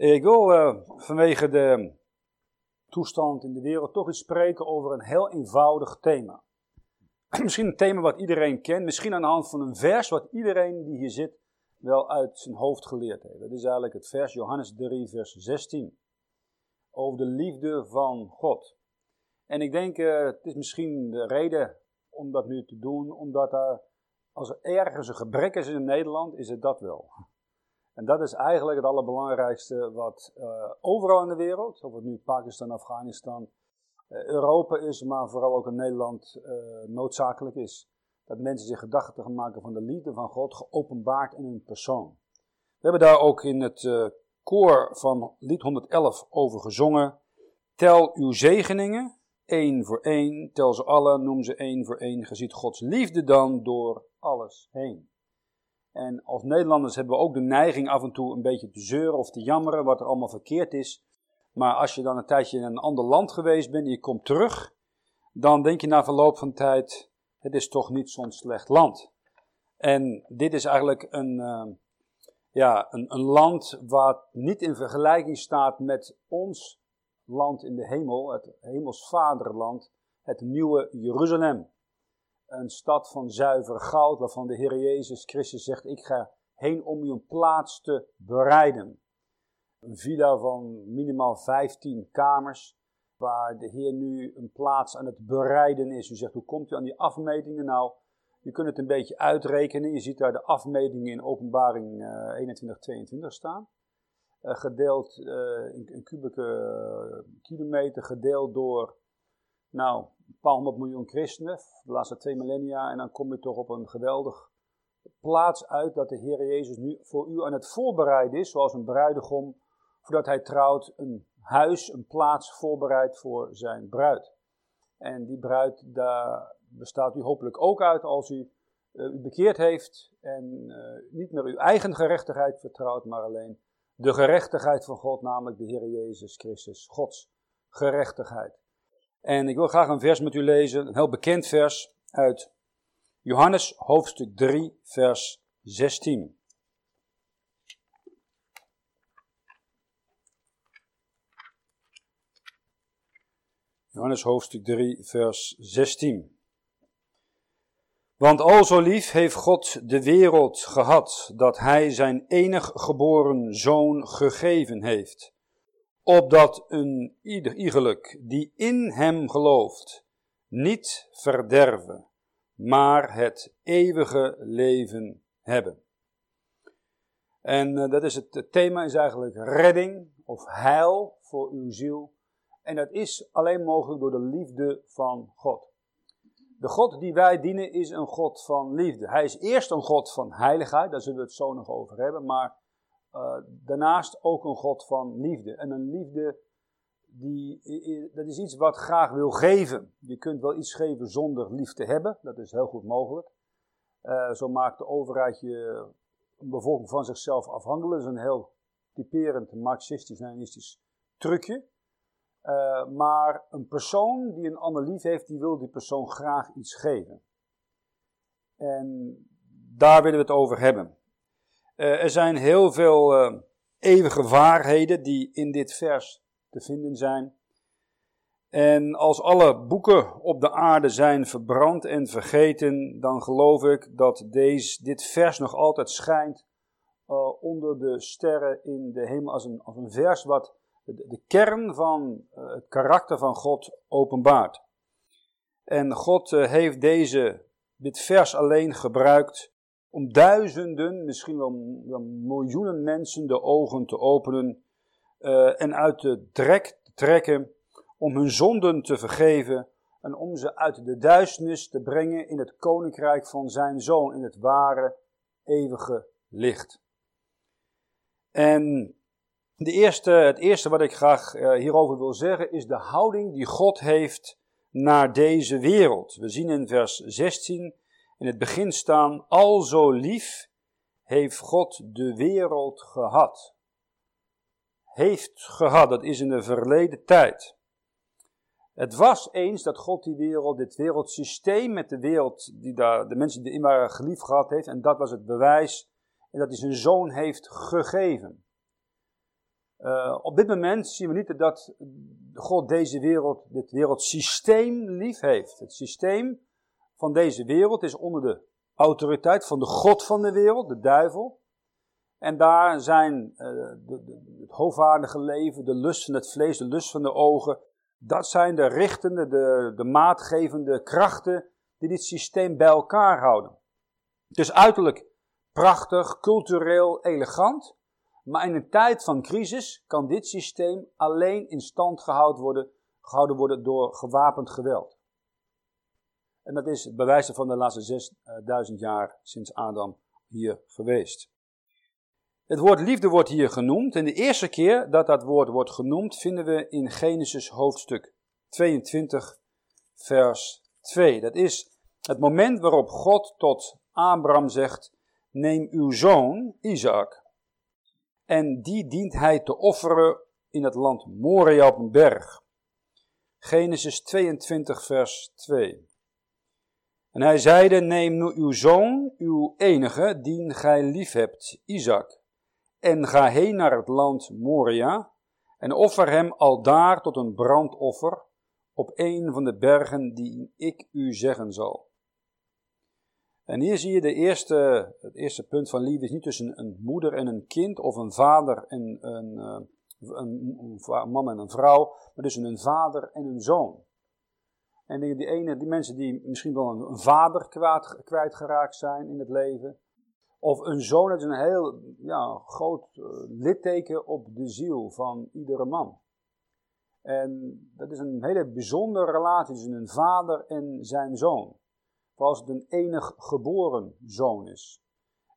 Ik wil uh, vanwege de toestand in de wereld toch eens spreken over een heel eenvoudig thema. misschien een thema wat iedereen kent, misschien aan de hand van een vers wat iedereen die hier zit wel uit zijn hoofd geleerd heeft. Dat is eigenlijk het vers Johannes 3, vers 16. Over de liefde van God. En ik denk, uh, het is misschien de reden om dat nu te doen, omdat er, als er ergens een gebrek is in Nederland, is het dat wel. En dat is eigenlijk het allerbelangrijkste wat uh, overal in de wereld, of het nu Pakistan, Afghanistan, uh, Europa is, maar vooral ook in Nederland uh, noodzakelijk is. Dat mensen zich gedachten gaan maken van de liefde van God, geopenbaard in hun persoon. We hebben daar ook in het koor van lied 111 over gezongen. Tel uw zegeningen, één voor één, tel ze alle, noem ze één voor één. Geziet Gods liefde dan door alles heen. En als Nederlanders hebben we ook de neiging af en toe een beetje te zeuren of te jammeren wat er allemaal verkeerd is. Maar als je dan een tijdje in een ander land geweest bent en je komt terug, dan denk je na verloop van tijd, het is toch niet zo'n slecht land. En dit is eigenlijk een, uh, ja, een, een land wat niet in vergelijking staat met ons land in de hemel, het hemels vaderland, het nieuwe Jeruzalem een stad van zuiver goud, waarvan de Heer Jezus Christus zegt, ik ga heen om u een plaats te bereiden. Een villa van minimaal 15 kamers, waar de Heer nu een plaats aan het bereiden is. U zegt, hoe komt u aan die afmetingen? Nou, je kunt het een beetje uitrekenen. Je ziet daar de afmetingen in openbaring uh, 21, 22 staan. Uh, gedeeld uh, in, in kubieke kilometer, gedeeld door nou, een paar honderd miljoen christenen, de laatste twee millennia, en dan kom je toch op een geweldig plaats uit dat de Heer Jezus nu voor u aan het voorbereiden is, zoals een bruidegom, voordat hij trouwt, een huis, een plaats voorbereidt voor zijn bruid. En die bruid, daar bestaat u hopelijk ook uit als u uh, u bekeerd heeft en uh, niet meer uw eigen gerechtigheid vertrouwt, maar alleen de gerechtigheid van God, namelijk de Heer Jezus Christus, Gods gerechtigheid. En ik wil graag een vers met u lezen, een heel bekend vers uit Johannes hoofdstuk 3, vers 16. Johannes hoofdstuk 3, vers 16. Want al zo lief heeft God de wereld gehad, dat Hij zijn enig geboren zoon gegeven heeft opdat een ieder iegelijk die in hem gelooft niet verderven, maar het eeuwige leven hebben. En uh, dat is het, het, thema is eigenlijk redding of heil voor uw ziel. En dat is alleen mogelijk door de liefde van God. De God die wij dienen is een God van liefde. Hij is eerst een God van heiligheid, daar zullen we het zo nog over hebben, maar uh, daarnaast ook een God van liefde. En een liefde, die, dat is iets wat graag wil geven. Je kunt wel iets geven zonder lief te hebben, dat is heel goed mogelijk. Uh, zo maakt de overheid je een bevolking van zichzelf afhankelijk. Dat is een heel typerend marxistisch-leninistisch trucje. Uh, maar een persoon die een ander lief heeft, die wil die persoon graag iets geven. En daar willen we het over hebben. Uh, er zijn heel veel uh, eeuwige waarheden die in dit vers te vinden zijn. En als alle boeken op de aarde zijn verbrand en vergeten, dan geloof ik dat deze, dit vers nog altijd schijnt uh, onder de sterren in de hemel als een, als een vers wat de, de kern van het karakter van God openbaart. En God heeft deze, dit vers alleen gebruikt om duizenden, misschien wel, miljoenen mensen de ogen te openen uh, en uit de drek te trekken, om hun zonden te vergeven en om ze uit de duisternis te brengen in het koninkrijk van zijn zoon, in het ware, eeuwige licht. En de eerste, het eerste wat ik graag uh, hierover wil zeggen is de houding die God heeft naar deze wereld. We zien in vers 16 in het begin staan, al zo lief heeft God de wereld gehad. Heeft gehad, dat is in de verleden tijd. Het was eens dat God die wereld, dit wereldsysteem met de wereld, die daar, de mensen die erin waren geliefd gehad heeft, en dat was het bewijs, en dat hij zijn zoon heeft gegeven. Uh, op dit moment zien we niet dat God deze wereld, dit wereldsysteem lief heeft. Het systeem van deze wereld is onder de autoriteit van de God van de wereld, de duivel. En daar zijn de, het hoogwaardige leven, de lust van het vlees, de lust van de ogen. Dat zijn de richtende, de, de maatgevende krachten die dit systeem bij elkaar houden. Dus uiterlijk prachtig, cultureel, elegant. Maar in een tijd van crisis kan dit systeem alleen in stand gehouden worden, gehouden worden door gewapend geweld. En dat is het bewijs van de laatste 6000 jaar sinds Adam hier geweest. Het woord liefde wordt hier genoemd. En de eerste keer dat dat woord wordt genoemd vinden we in Genesis hoofdstuk 22, vers 2. Dat is het moment waarop God tot Abraham zegt: Neem uw zoon, Isaac, en die dient hij te offeren in het land Moria op een berg. Genesis 22, vers 2. En hij zeide, neem nu uw zoon, uw enige, die gij lief hebt, Isaac, en ga heen naar het land Moria, en offer hem al daar tot een brandoffer op een van de bergen die ik u zeggen zal. En hier zie je de eerste, het eerste punt van liefde is niet tussen een moeder en een kind, of een vader en een, eh, een, een man en een vrouw, maar tussen een vader en een zoon. En die, ene, die mensen die misschien wel een, vader kwijt, kwijtgeraakt zijn in het leven, of een zoon, dat is een heel ja, groot uh, litteken op de ziel van iedere man. En dat is een hele bijzondere relatie tussen een vader en zijn zoon als het een enig geboren zoon is.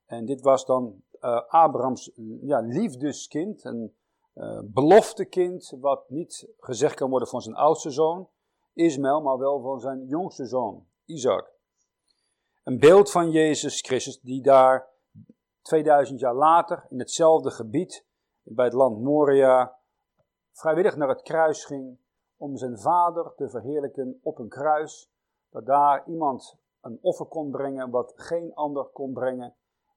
En dit was dan uh, Abrahams ja, liefdeskind, een uh, beloftekind, wat niet gezegd kan worden van zijn oudste zoon, Ismaël, maar wel van zijn jongste zoon, Isaac. Een beeld van Jezus Christus die daar 2000 jaar later in hetzelfde gebied, bij het land Moria, vrijwillig naar het kruis ging om zijn vader te verheerlijken op een kruis. Dat daar iemand een offer kon brengen wat geen ander kon brengen.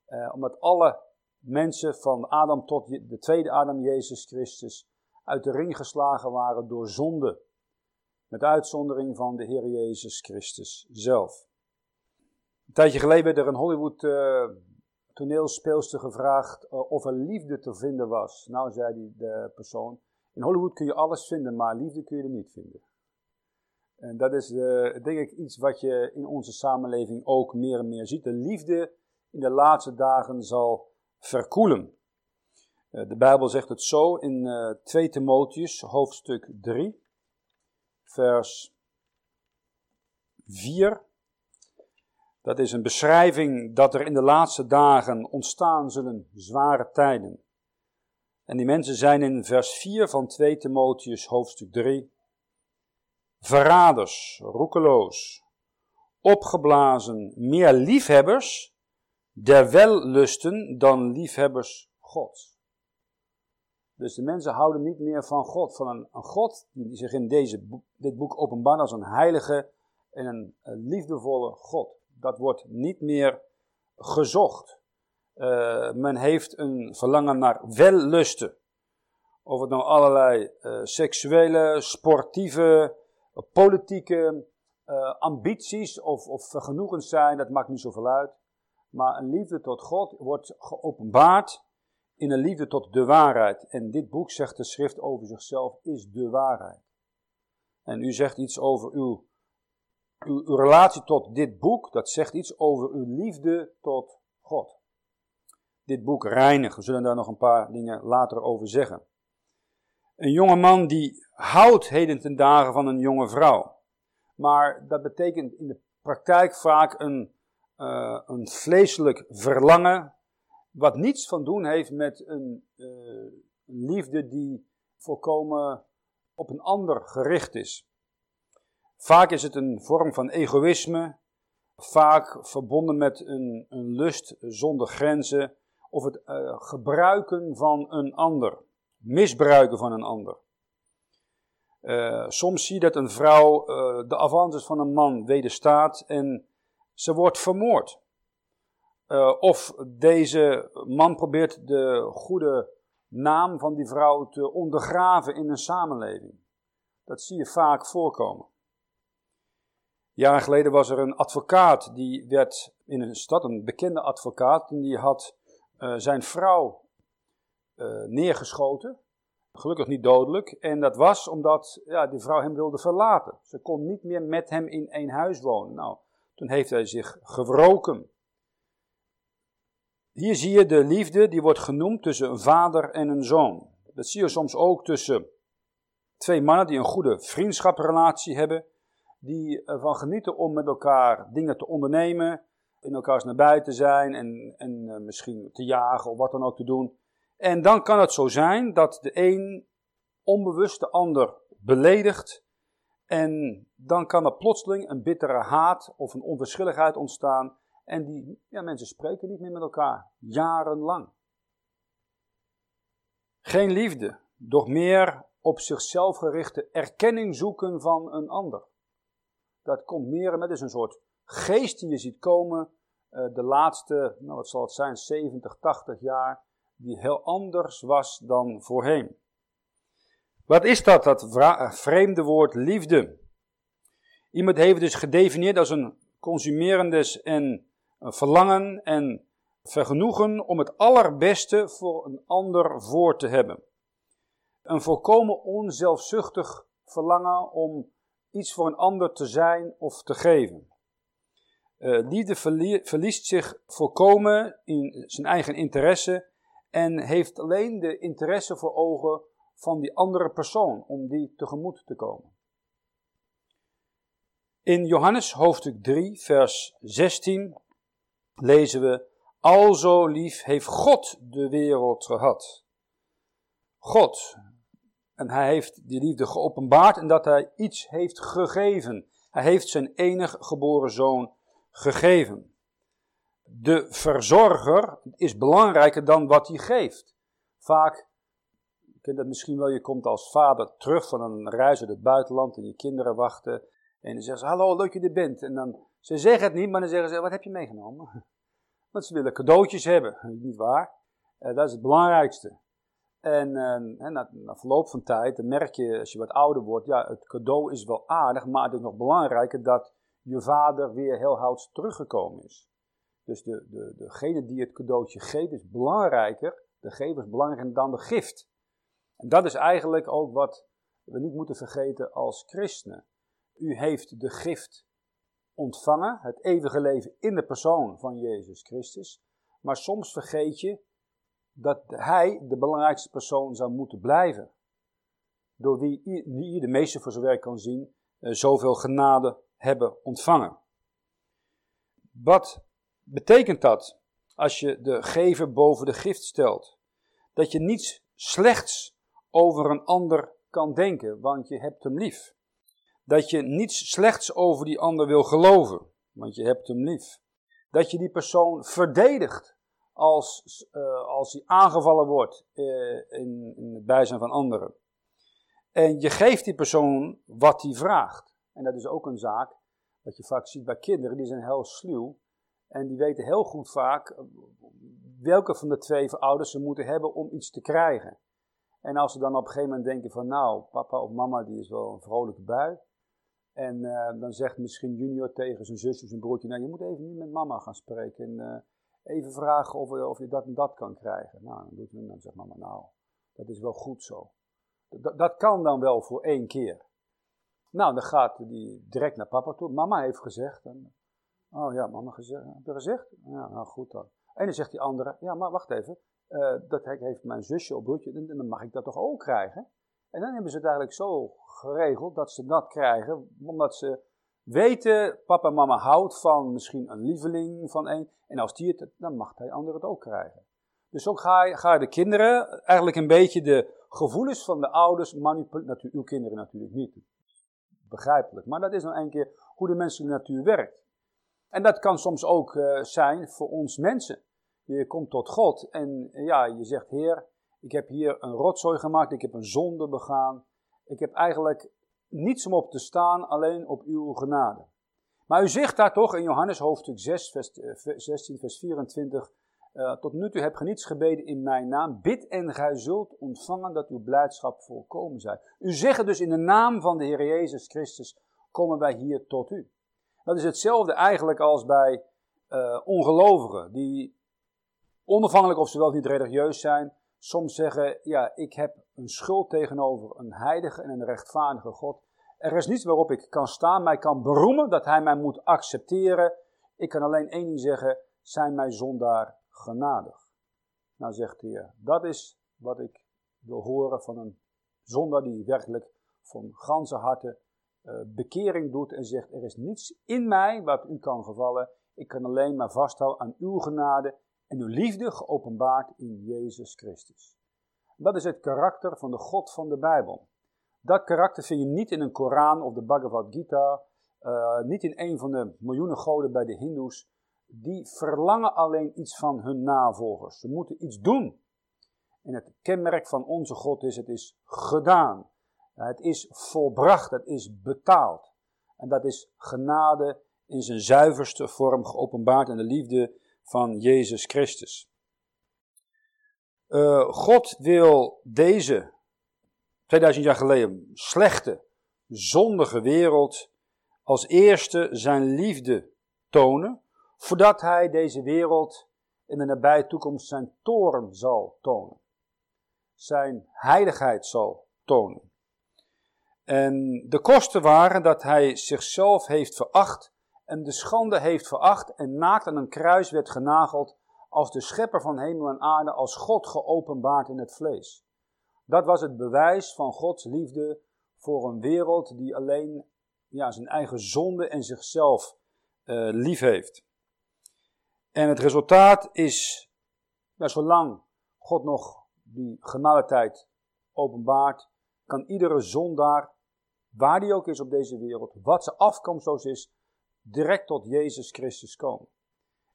Uh, omdat alle mensen van Adam tot de tweede Adam, Jezus Christus, uit de ring geslagen waren door zonde. Met uitzondering van de Heer Jezus Christus zelf. Een tijdje geleden werd er een Hollywood uh, toneelspeelster gevraagd uh, of er liefde te vinden was. Nou, zei die de persoon, in Hollywood kun je alles vinden, maar liefde kun je er niet vinden. En dat is uh, denk ik iets wat je in onze samenleving ook meer en meer ziet. De liefde in de laatste dagen zal verkoelen. De Bijbel zegt het zo in uh, 2 Timotheus hoofdstuk 3 vers 4. Dat is een beschrijving dat er in de laatste dagen ontstaan zullen zware tijden. En die mensen zijn in vers 4 van 2 Timotheus hoofdstuk 3 verraders, roekeloos, opgeblazen, meer liefhebbers der wellusten dan liefhebbers Gods. Dus de mensen houden niet meer van God, van een, een God die zich in deze, dit boek openbaart als een heilige en een, liefdevolle God. Dat wordt niet meer gezocht. Uh, men heeft een verlangen naar wellusten. Of het nou allerlei uh, seksuele, sportieve, politieke uh, ambities of, of vergenoegens zijn, dat maakt niet zoveel uit. Maar een liefde tot God wordt geopenbaard in een liefde tot de waarheid. En dit boek, zegt de schrift over zichzelf, is de waarheid. En u zegt iets over uw, uw, uw relatie tot dit boek, dat zegt iets over uw liefde tot God. Dit boek reinigen, we zullen daar nog een paar dingen later over zeggen. Een jonge man die houdt heden ten dagen van een jonge vrouw. Maar dat betekent in de praktijk vaak een, uh, een vleeselijk verlangen, wat niets van doen heeft met een, uh, liefde die volkomen op een ander gericht is. Vaak is het een vorm van egoïsme, vaak verbonden met een, een lust zonder grenzen of het uh, gebruiken van een ander misbruiken van een ander. Uh, soms zie je dat een vrouw uh, de avances van een man wederstaat en ze wordt vermoord. Uh, of deze man probeert de goede naam van die vrouw te ondergraven in een samenleving. Dat zie je vaak voorkomen. Jaren geleden was er een advocaat die werd in een stad, een bekende advocaat, en die had uh, zijn vrouw uh, neergeschoten. Gelukkig niet dodelijk. En dat was omdat ja, die vrouw hem wilde verlaten. Ze kon niet meer met hem in één huis wonen. Nou, toen heeft hij zich gewroken. Hier zie je de liefde die wordt genoemd tussen een vader en een zoon. Dat zie je soms ook tussen twee mannen die een goede vriendschaprelatie hebben, die ervan genieten om met elkaar dingen te ondernemen, in elkaars nabij te zijn en, en uh, misschien te jagen of wat dan ook te doen. En dan kan het zo zijn dat de een onbewust de ander beledigt. En dan kan er plotseling een bittere haat of een onverschilligheid ontstaan. En die ja, mensen spreken niet meer met elkaar, jarenlang. Geen liefde, doch meer op zichzelf gerichte erkenning zoeken van een ander. Dat komt meer met is een soort geest die je ziet komen uh, de laatste, nou wat zal het zijn, 70, 80 jaar die heel anders was dan voorheen. Wat is dat, dat vreemde woord liefde? Iemand heeft dus gedefinieerd als een consumerendes en verlangen en vergenoegen om het allerbeste voor een ander voor te hebben. Een volkomen onzelfzuchtig verlangen om iets voor een ander te zijn of te geven. Uh, liefde verliest zich volkomen in zijn eigen interesse en heeft alleen de interesse voor ogen van die andere persoon, om die tegemoet te komen. In Johannes hoofdstuk 3, vers 16 lezen we, Alzo lief heeft God de wereld gehad. God. En hij heeft die liefde geopenbaard en dat hij iets heeft gegeven. Hij heeft zijn enig geboren zoon gegeven de verzorger is belangrijker dan wat hij geeft. Vaak, je kent dat misschien wel, je komt als vader terug van een reis uit het buitenland en je kinderen wachten. En dan zeggen ze, hallo, leuk je er bent. En dan, ze zeggen het niet, maar dan zeggen ze, wat heb je meegenomen? Want ze willen cadeautjes hebben, niet waar? Uh, dat is het belangrijkste. En, uh, na, na, verloop van tijd, dan merk je, als je wat ouder wordt, ja, het cadeau is wel aardig, maar het is nog belangrijker dat je vader weer heel houds teruggekomen is. Dus de, de, degene die het cadeautje geeft is belangrijker, de gever is belangrijker dan de gift. En dat is eigenlijk ook wat we niet moeten vergeten als christenen. U heeft de gift ontvangen, het eeuwige leven in de persoon van Jezus Christus. Maar soms vergeet je dat Hij de belangrijkste persoon zou moeten blijven. Door wie je de meeste voor zover kan zien, eh, zoveel genade hebben ontvangen. Wat betekent dat, als je de gever boven de gift stelt, dat je niets slechts over een ander kan denken, want je hebt hem lief. Dat je niets slechts over die ander wil geloven, want je hebt hem lief. Dat je die persoon verdedigt als, uh, als hij aangevallen wordt uh, in, in het bijzijn van anderen. En je geeft die persoon wat hij vraagt. En dat is ook een zaak wat je vaak ziet bij kinderen, die zijn heel sluw. En die weten heel goed vaak eh, welke van de twee ouders ze moeten hebben om iets te krijgen. En als ze dan op een gegeven moment denken van nou, papa of mama die is wel een vrolijke bui. En uh, dan zegt misschien junior tegen zijn zusje of zijn broertje, nou je moet even nu met mama gaan spreken. En uh, even vragen of, of je dat en dat kan krijgen. Nou, dan, doet, dan zegt mama nou, dat is wel goed zo. Dat, kan dan wel voor één keer. Nou, dan gaat hij direct naar papa toe. Mama heeft gezegd. En, Oh ja, mama gezegd. Heb gezegd? Ja, nou goed dan. En dan zegt die andere, ja, maar wacht even. Uh, dat heeft mijn zusje of broertje, dan mag ik dat toch ook krijgen? En dan hebben ze het eigenlijk zo geregeld dat ze dat krijgen, omdat ze weten, papa en mama houdt van misschien een lieveling van een. En als die het, dan mag hij ander het ook krijgen. Dus ook ga je, ga je de kinderen eigenlijk een beetje de gevoelens van de ouders manipuleren. Natuurlijk, uw kinderen natuurlijk niet. Begrijpelijk. Maar dat is nou een keer hoe de menselijke natuur werkt. En dat kan soms ook uh, zijn voor ons mensen. Je komt tot God en ja, je zegt: Heer, ik heb hier een rotzooi gemaakt, ik heb een zonde begaan. Ik heb eigenlijk niets om op te staan, alleen op uw genade. Maar u zegt daar toch in Johannes hoofdstuk 6, vers, 16, eh, vers 24, Uh, tot nu toe hebt ge niets gebeden in mijn naam. Bid en gij zult ontvangen dat uw blijdschap volkomen zij. U zegt dus in de naam van de Heer Jezus Christus komen wij hier tot u. Dat is hetzelfde eigenlijk als bij uh, ongelovigen die onafhankelijk of ze wel of niet religieus zijn, soms zeggen, ja, ik heb een schuld tegenover een heilige en een rechtvaardige God. Er is niets waarop ik kan staan, mij kan beroemen dat hij mij moet accepteren. Ik kan alleen één ding zeggen, zijn mij zondaar genadig. Nou zegt hij, dat is wat ik wil horen van een zondaar die werkelijk van ganse harte uh, bekering doet en zegt, er is niets in mij wat u kan gevallen. Ik kan alleen maar vasthouden aan uw genade en uw liefde geopenbaard in Jezus Christus. Dat is het karakter van de God van de Bijbel. Dat karakter vind je niet in een Koran of de Bhagavad Gita, uh, niet in een van de miljoenen goden bij de Hindoes. Die verlangen alleen iets van hun navolgers. Ze moeten iets doen. En het kenmerk van onze God is: het is gedaan. Het is volbracht, het is betaald. En dat is genade in zijn zuiverste vorm geopenbaard in de liefde van Jezus Christus. Uh, God wil deze 2000 jaar geleden slechte, zondige wereld als eerste zijn liefde tonen, voordat hij deze wereld in de nabije toekomst zijn toren zal tonen. Zijn heiligheid zal tonen. En de kosten waren dat hij zichzelf heeft veracht en de schande heeft veracht en naakt aan een kruis werd genageld als de schepper van hemel en aarde, als God geopenbaard in het vlees. Dat was het bewijs van Gods liefde voor een wereld die alleen ja, zijn eigen zonde en zichzelf uh, lief heeft. En het resultaat is, ja, zolang God nog die genadetijd openbaart, kan iedere zondaar, waar die ook is op deze wereld, wat zijn afkomst is, direct tot Jezus Christus komen.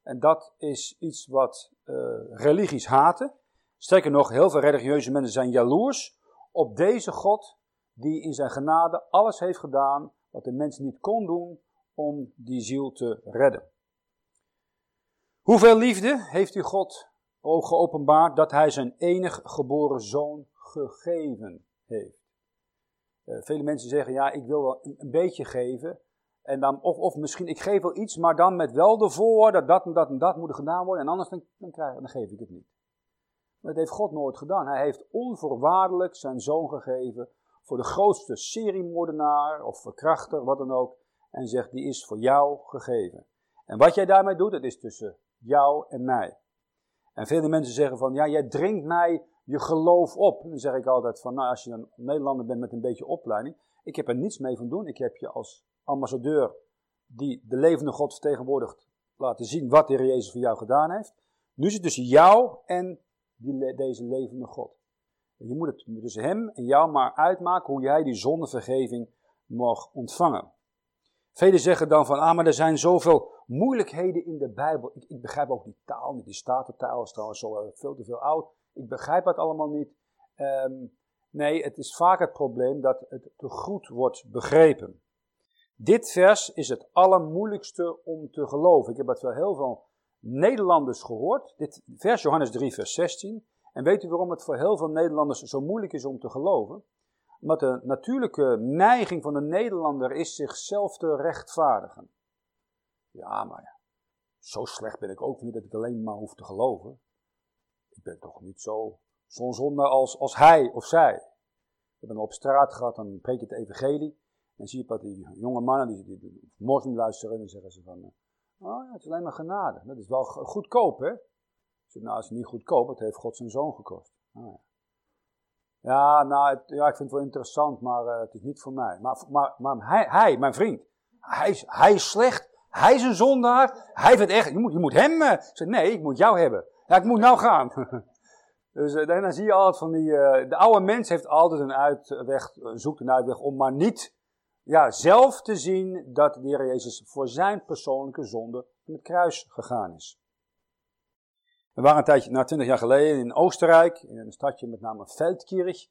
En dat is iets wat uh, religies haten. Sterker nog, heel veel religieuze mensen zijn jaloers op deze God die in zijn genade alles heeft gedaan wat de mens niet kon doen om die ziel te redden. Hoeveel liefde heeft u God ook geopenbaard dat hij zijn enig geboren zoon gegeven heeft? Uh, vele mensen zeggen, ja, ik wil wel een beetje geven, en dan, of, of misschien, ik geef wel iets, maar dan met wel de voorwaarde dat dat en dat en dat moet gedaan worden. En anders dan, dan, krijg, dan geef ik het niet. Dat heeft God nooit gedaan. Hij heeft onvoorwaardelijk zijn zoon gegeven voor de grootste seriemoordenaar of verkrachter, wat dan ook. En zegt, die is voor jou gegeven. En wat jij daarmee doet, dat is tussen jou en mij. En vele mensen zeggen van, ja, jij dringt mij je geloof op. Dan zeg ik altijd van, nou, als je een Nederlander bent met een beetje opleiding, ik heb er niets mee van doen. Ik heb je als ambassadeur die de levende God vertegenwoordigt, laten zien wat de Heer Jezus voor jou gedaan heeft. Nu het tussen jou en die, deze levende God. je moet het tussen hem en jou maar uitmaken hoe jij die zondevergeving mag ontvangen. Velen zeggen dan van, ah, maar er zijn zoveel moeilijkheden in de Bijbel. Ik, ik begrijp ook die taal niet. Die staatentaal is trouwens zo uh, veel te veel oud. Ik begrijp het allemaal niet. Um, nee, het is vaak het probleem dat het te goed wordt begrepen. Dit vers is het allermoeilijkste om te geloven. Ik heb het wel heel veel Nederlanders gehoord. Dit vers, Johannes 3, vers 16. En weet u waarom het voor heel veel Nederlanders zo moeilijk is om te geloven? Omdat de natuurlijke neiging van de Nederlander is zichzelf te rechtvaardigen. Ja, maar ja, zo slecht ben ik ook niet dat ik alleen maar hoef te geloven. Ik ben toch niet zo zo'n zonde als, als hij of zij. Ik ben op straat gehad, dan preek je het evangelie. En zie je dat die jonge mannen die, die, die moslim luisteren en dan zeggen ze van, eh, oh ja, het is alleen maar genade. Dat is wel goedkoop, hè? Zeg, nou, het is niet goedkoop, het heeft God zijn zoon gekost. Oh, ja. ja. nou, ja, ik vind het wel interessant, maar uh, het is niet voor mij. Maar, maar, maar hij, hij, mijn vriend, hij is, hij is slecht, hij is een zondaar, hij vindt echt, je moet, je moet hem, uh, nee, ik moet jou hebben. Ja, ik moet nou gaan. dus uh, dan zie je altijd van die, de oude mens heeft altijd een uitweg, zoekt een uitweg om maar niet ja, zelf te zien dat de Heer Jezus voor zijn persoonlijke zonde van het kruis gegaan is. We waren een tijdje, na twintig jaar geleden, in Oostenrijk, in een stadje met name Veldkirch.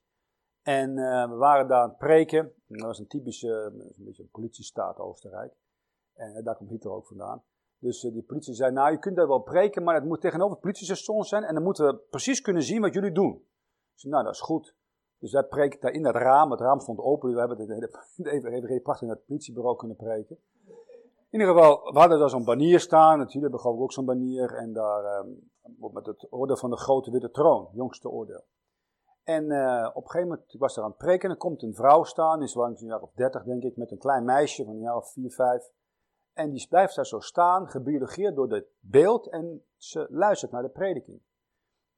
En uh, we waren daar aan het preken. dat was een typische, een beetje een politiestaat Oostenrijk. En uh, daar komt Hitler ook vandaan. Dus die politie zei, nou, je kunt dat wel preken, maar het moet tegenover het politiestation zijn. En dan moeten we precies kunnen zien wat jullie doen. Zei, nou, dat is goed. Dus wij preken daar in dat raam. Het raam stond open. We hebben het even, even prachtig in het politiebureau kunnen preken. In ieder geval, we hadden daar zo'n banier staan. Natuurlijk hebben we ook zo'n banier. En daar um, met het oordeel van de grote witte troon, jongste oordeel. En uh, op een gegeven moment, ik was daar aan het preken, en er komt een vrouw staan, is wel een jaar of dertig denk ik, met een klein meisje van een jaar of vier, vijf. En die blijft daar zo staan, gebiologeerd door het beeld, en ze luistert naar de prediking.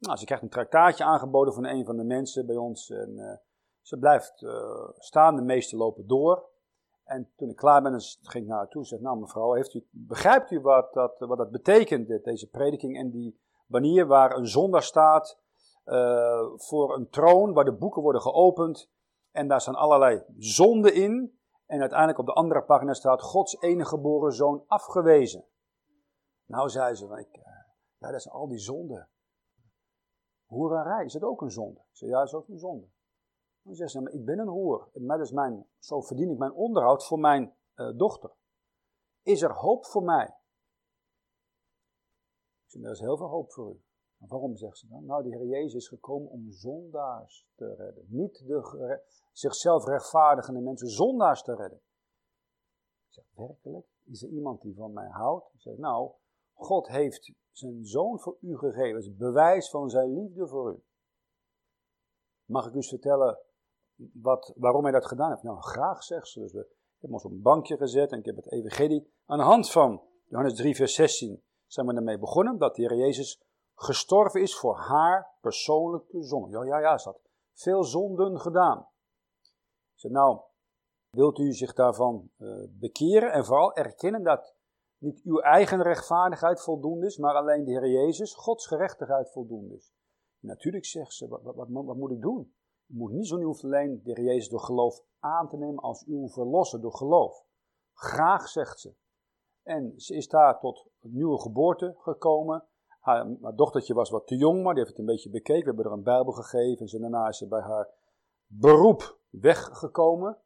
Nou, ze krijgt een traktaatje aangeboden van een van de mensen bij ons. En uh, ze blijft uh, staan, de meeste lopen door. En toen ik klaar ben, ging ik naar haar toe en zei, nou mevrouw, heeft u, begrijpt u wat dat, wat dat betekent, deze prediking en die banier waar een zondaar staat uh, voor een troon, waar de boeken worden geopend en daar staan allerlei zonden in. En uiteindelijk op de andere pagina staat Gods enige geboren zoon afgewezen. Nou zei ze, ik, ja dat zijn al die zonden. Hoerarij, is dat ook een zonde? Ik zei, ja, dat is ook een zonde. Dan zegt ze, maar ik ben een hoer. En is mijn, zo verdien ik mijn onderhoud voor mijn uh, dochter. Is er hoop voor mij? Ik zeg, er is heel veel hoop voor u. Waarom zegt ze dan? Nou, de Heer Jezus is gekomen om zondaars te redden. Niet de zichzelf rechtvaardigende mensen, zondaars te redden. Ik zeg, werkelijk? Is er iemand die van mij houdt? Ik zeg, nou, God heeft zijn zoon voor u gegeven. Is bewijs van zijn liefde voor u. Mag ik u eens vertellen wat, waarom hij dat gedaan heeft? Nou, graag, zegt ze. Dus we hebben ons op een bankje gezet en ik heb het evangelie aan de hand van Johannes 3, vers 16 zijn we ermee begonnen. Dat de Heer Jezus gestorven is voor haar persoonlijke zonde. Ja, ja, ja, ze had veel zonden gedaan. Zei, nou, wilt u zich daarvan uh, bekeren en vooral erkennen dat niet uw eigen rechtvaardigheid voldoende is, maar alleen de Heer Jezus, Gods gerechtigheid voldoende is. natuurlijk zegt ze, wat, wat, moet ik doen? U moet niet zo hoeft alleen de Heer Jezus door geloof aan te nemen als uw verlosser door geloof. Graag, zegt ze. En ze is daar tot nieuwe geboorte gekomen. Haar, dochtertje was wat te jong, maar die heeft het een beetje bekeken. We hebben er een Bijbel gegeven. En daarna is ze bij haar beroep weggekomen.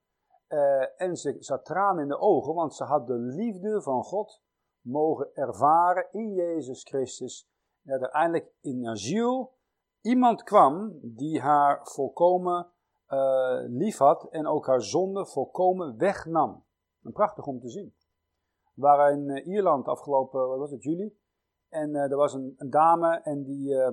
Uh, en ze, had tranen in de ogen, want ze had de liefde van God mogen ervaren in Jezus Christus. En uiteindelijk in asiel iemand kwam die haar volkomen uh, lief had en ook haar zonde volkomen wegnam. Prachtig om te zien. We waren in uh, Ierland afgelopen, wat was het, juli. En uh, er was een, dame en die, uh,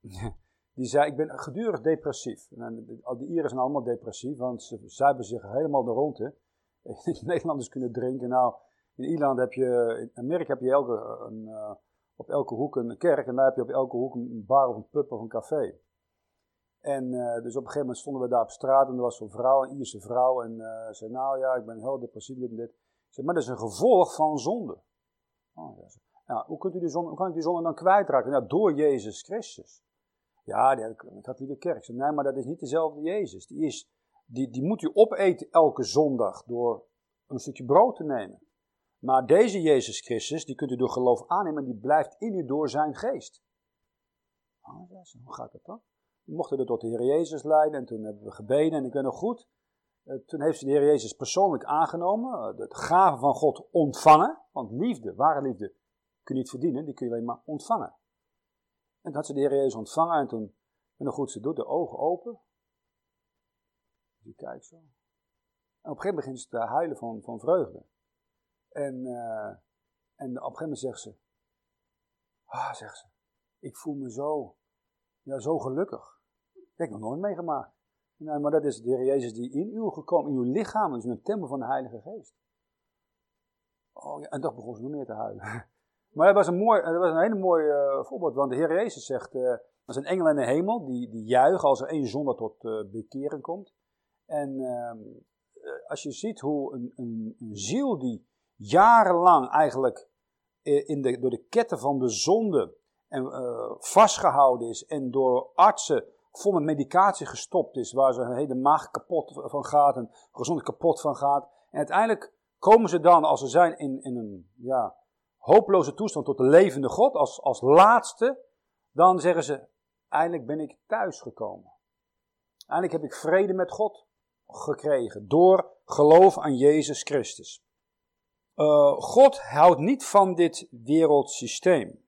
die zei, ik ben gedurig depressief. En die Ieren zijn allemaal depressief, want ze zuipen zich helemaal de ronde. Nederlanders kunnen drinken. Nou, in Ierland heb je, in Amerika heb je elke, een, op elke hoek een kerk en daar heb je op elke hoek een bar of een pub of een café. En uh, dus op een gegeven moment stonden we daar op straat en er was zo'n vrouw, een Ierse vrouw, en uh, zei, nou ja, ik ben heel depressief, dit en dit. Zei, maar dat is een gevolg van zonde. Oh, ja. Nou, hoe, kunt u die zonde, hoe kan ik die zonde dan kwijtraken? Nou, door Jezus Christus. Ja, die, ik had de kerk. Zei, nee, maar dat is niet dezelfde Jezus. Die, is, die, die moet u opeten elke zondag door een stukje brood te nemen. Maar deze Jezus Christus, die kunt u door geloof aannemen, die blijft in u door zijn geest. Oh, hoe gaat dat dan? We mochten er tot de Heer Jezus leiden en toen hebben we gebeden en ik ben nog goed. Eh, toen heeft ze de Heer Jezus persoonlijk aangenomen, uh, de gave van God ontvangen. Want liefde, ware liefde, kun je niet verdienen, die kun je alleen maar ontvangen. En toen had ze de Heer Jezus ontvangen en toen, ben nog goed, ze doet de ogen open. Je kijkt zo. En op een gegeven moment begint ze te huilen van, van vreugde. En, uh, en op een gegeven moment zegt ze, ah, zegt ze, ik voel me zo, ja, zo gelukkig. Dat heb ik nog nooit meegemaakt. Nee, maar dat is de Heer Jezus die in u gekomen, in uw lichaam, is een tempel van de Heilige Geest. Oh ja, en toch begon ze nog meer te huilen. Maar dat was een, mooi, dat was een hele mooi uh, voorbeeld, want de Heer Jezus zegt, uh, er zijn engelen in de hemel die, die juichen als er één zonde tot bekeren komt. En ehm, als je ziet hoe een, een, een ziel die jarenlang eigenlijk eh, in de, door de ketten van de zonde en, uh, vastgehouden is en door artsen vol met medicatie gestopt is, waar ze een hele maag kapot van gaat en gezond kapot van gaat. En uiteindelijk komen ze dan, als ze zijn in, in een ja, hopeloze toestand tot de levende God, als, als laatste, dan zeggen ze, eindelijk ben ik thuis gekomen. Eindelijk heb ik vrede met God gekregen door geloof aan Jezus Christus. Uh, God houdt niet van dit wereldsysteem.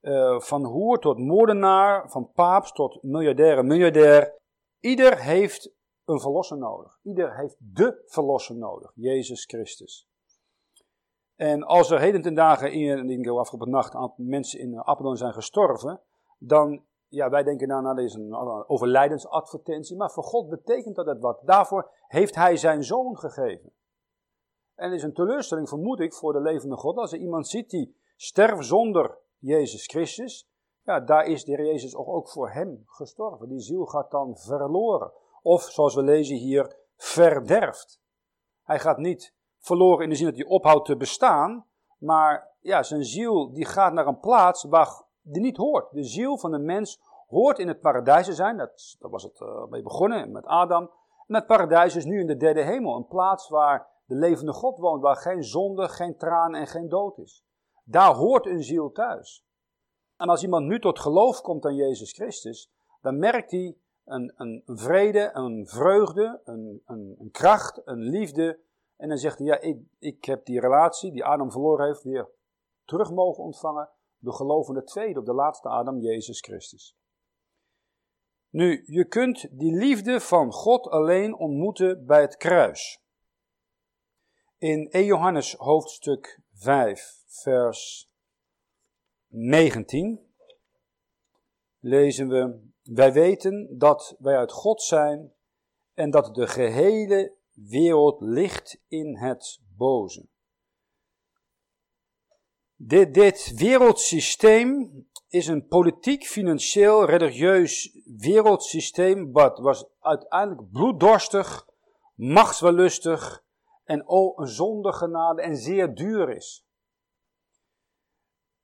Uh, van hoer tot moordenaar, van paap tot miljardair en miljardair. Ieder heeft een verlosser nodig. Ieder heeft de verlosser nodig, Jezus Christus. En als er heden ten dagen in, ik denk afgelopen nacht, mensen in Apeldoorn zijn gestorven, dan, ja, wij denken nou, nou, dat is een overlijdensadvertentie, maar voor God betekent dat het wat. Daarvoor heeft Hij zijn zoon gegeven. En is een teleurstelling, vermoed ik, voor de levende God, als er iemand ziet die sterft zonder Jezus Christus, ja, daar is de Heer Jezus ook, voor hem gestorven. Die ziel gaat dan verloren. Of, zoals we lezen hier, verderft. Hij gaat niet verloren in de zin dat hij ophoudt te bestaan, maar ja, zijn ziel die gaat naar een plaats waar die niet hoort. De ziel van de mens hoort in het paradijs te zijn, dat, was het uh, mee begonnen met Adam. En het paradijs is nu in de derde hemel, een plaats waar de levende God woont, waar geen zonde, geen traan en geen dood is. Daar hoort een ziel thuis. En als iemand nu tot geloof komt aan Jezus Christus, dan merkt hij een, een vrede, een vreugde, een, een, kracht, een liefde en dan zegt hij, ja, ik, ik heb die relatie die Adam verloren heeft weer terug mogen ontvangen door gelovende tweede op de laatste Adam, Jezus Christus. Nu, je kunt die liefde van God alleen ontmoeten bij het kruis. In 1 Johannes hoofdstuk 5, vers 19 lezen we, wij weten dat wij uit God zijn en dat de gehele wereld ligt in het boze. Dit, wereldsysteem is een politiek, financieel, religieus wereldsysteem wat was uiteindelijk bloeddorstig, machtswellustig en oh, een zonde genade en zeer duur is.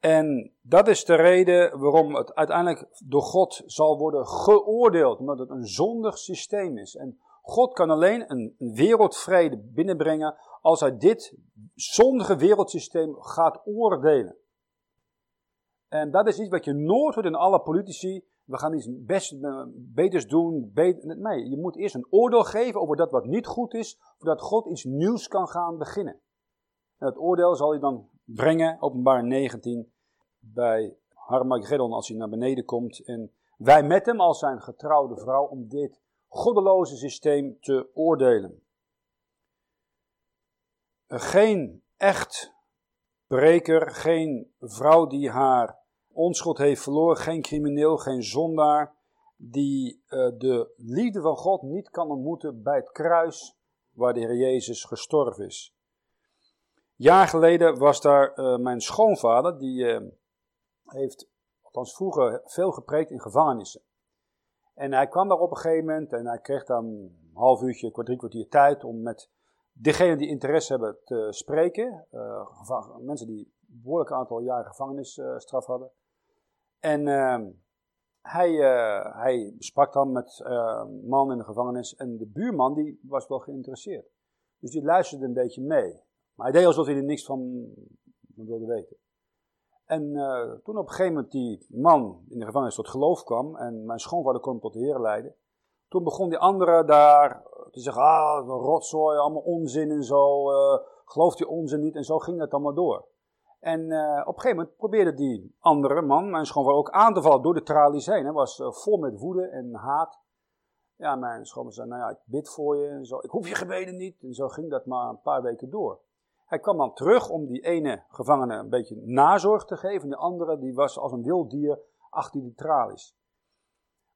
En dat is de reden waarom het uiteindelijk door God zal worden geoordeeld, omdat het een zondig systeem is. En God kan alleen een, wereldvrede binnenbrengen als hij dit zondige wereldsysteem gaat oordelen. En dat is iets wat je nooit hoort in alle politici. We gaan iets best, uh, beters doen. Beter, nee, je moet eerst een oordeel geven over dat wat niet goed is, voordat God iets nieuws kan gaan beginnen. En dat oordeel zal hij dan brengen, openbaar 19, bij Harmageddon als hij naar beneden komt. En wij met hem als zijn getrouwde vrouw om dit goddeloze systeem te oordelen. Geen echt breker, geen vrouw die haar onschuld heeft verloren, geen crimineel, geen zondaar, die uh, de liefde van God niet kan ontmoeten bij het kruis waar de Heer Jezus gestorven is. Jaar geleden was daar uh, mijn schoonvader, die uh, heeft, althans vroeger, veel gepreekt in gevangenissen. En hij kwam daar op een gegeven moment en hij kreeg dan een half uurtje, drie kwartier tijd om met degenen die interesse hebben te spreken. Mensen die een behoorlijk aantal jaren gevangenisstraf hadden. En uh, hij, uh, hij sprak dan met een man in de gevangenis en de buurman die was wel geïnteresseerd. Dus die luisterde een beetje mee. Maar hij deed alsof hij er niks van wilde weten. En uh, toen op een gegeven moment die man in de gevangenis tot geloof kwam en mijn schoonvader kon hem tot de Heer leiden, toen begon die andere daar te zeggen, ah, rotzooi, allemaal onzin en zo, uh, gelooft die onzin niet en zo ging het allemaal door. En uh, op een gegeven moment probeerde die andere man, mijn schoonvader, ook aan te vallen door de tralies heen. Hij was vol met woede en haat. Ja, mijn schoonvader zei, nou ja, ik bid voor je en zo, ik hoef je gebeden niet. En zo ging dat maar een paar weken door. Hij kwam dan terug om die ene gevangene een beetje nazorg te geven. De andere die was als een wild dier achter die tralies.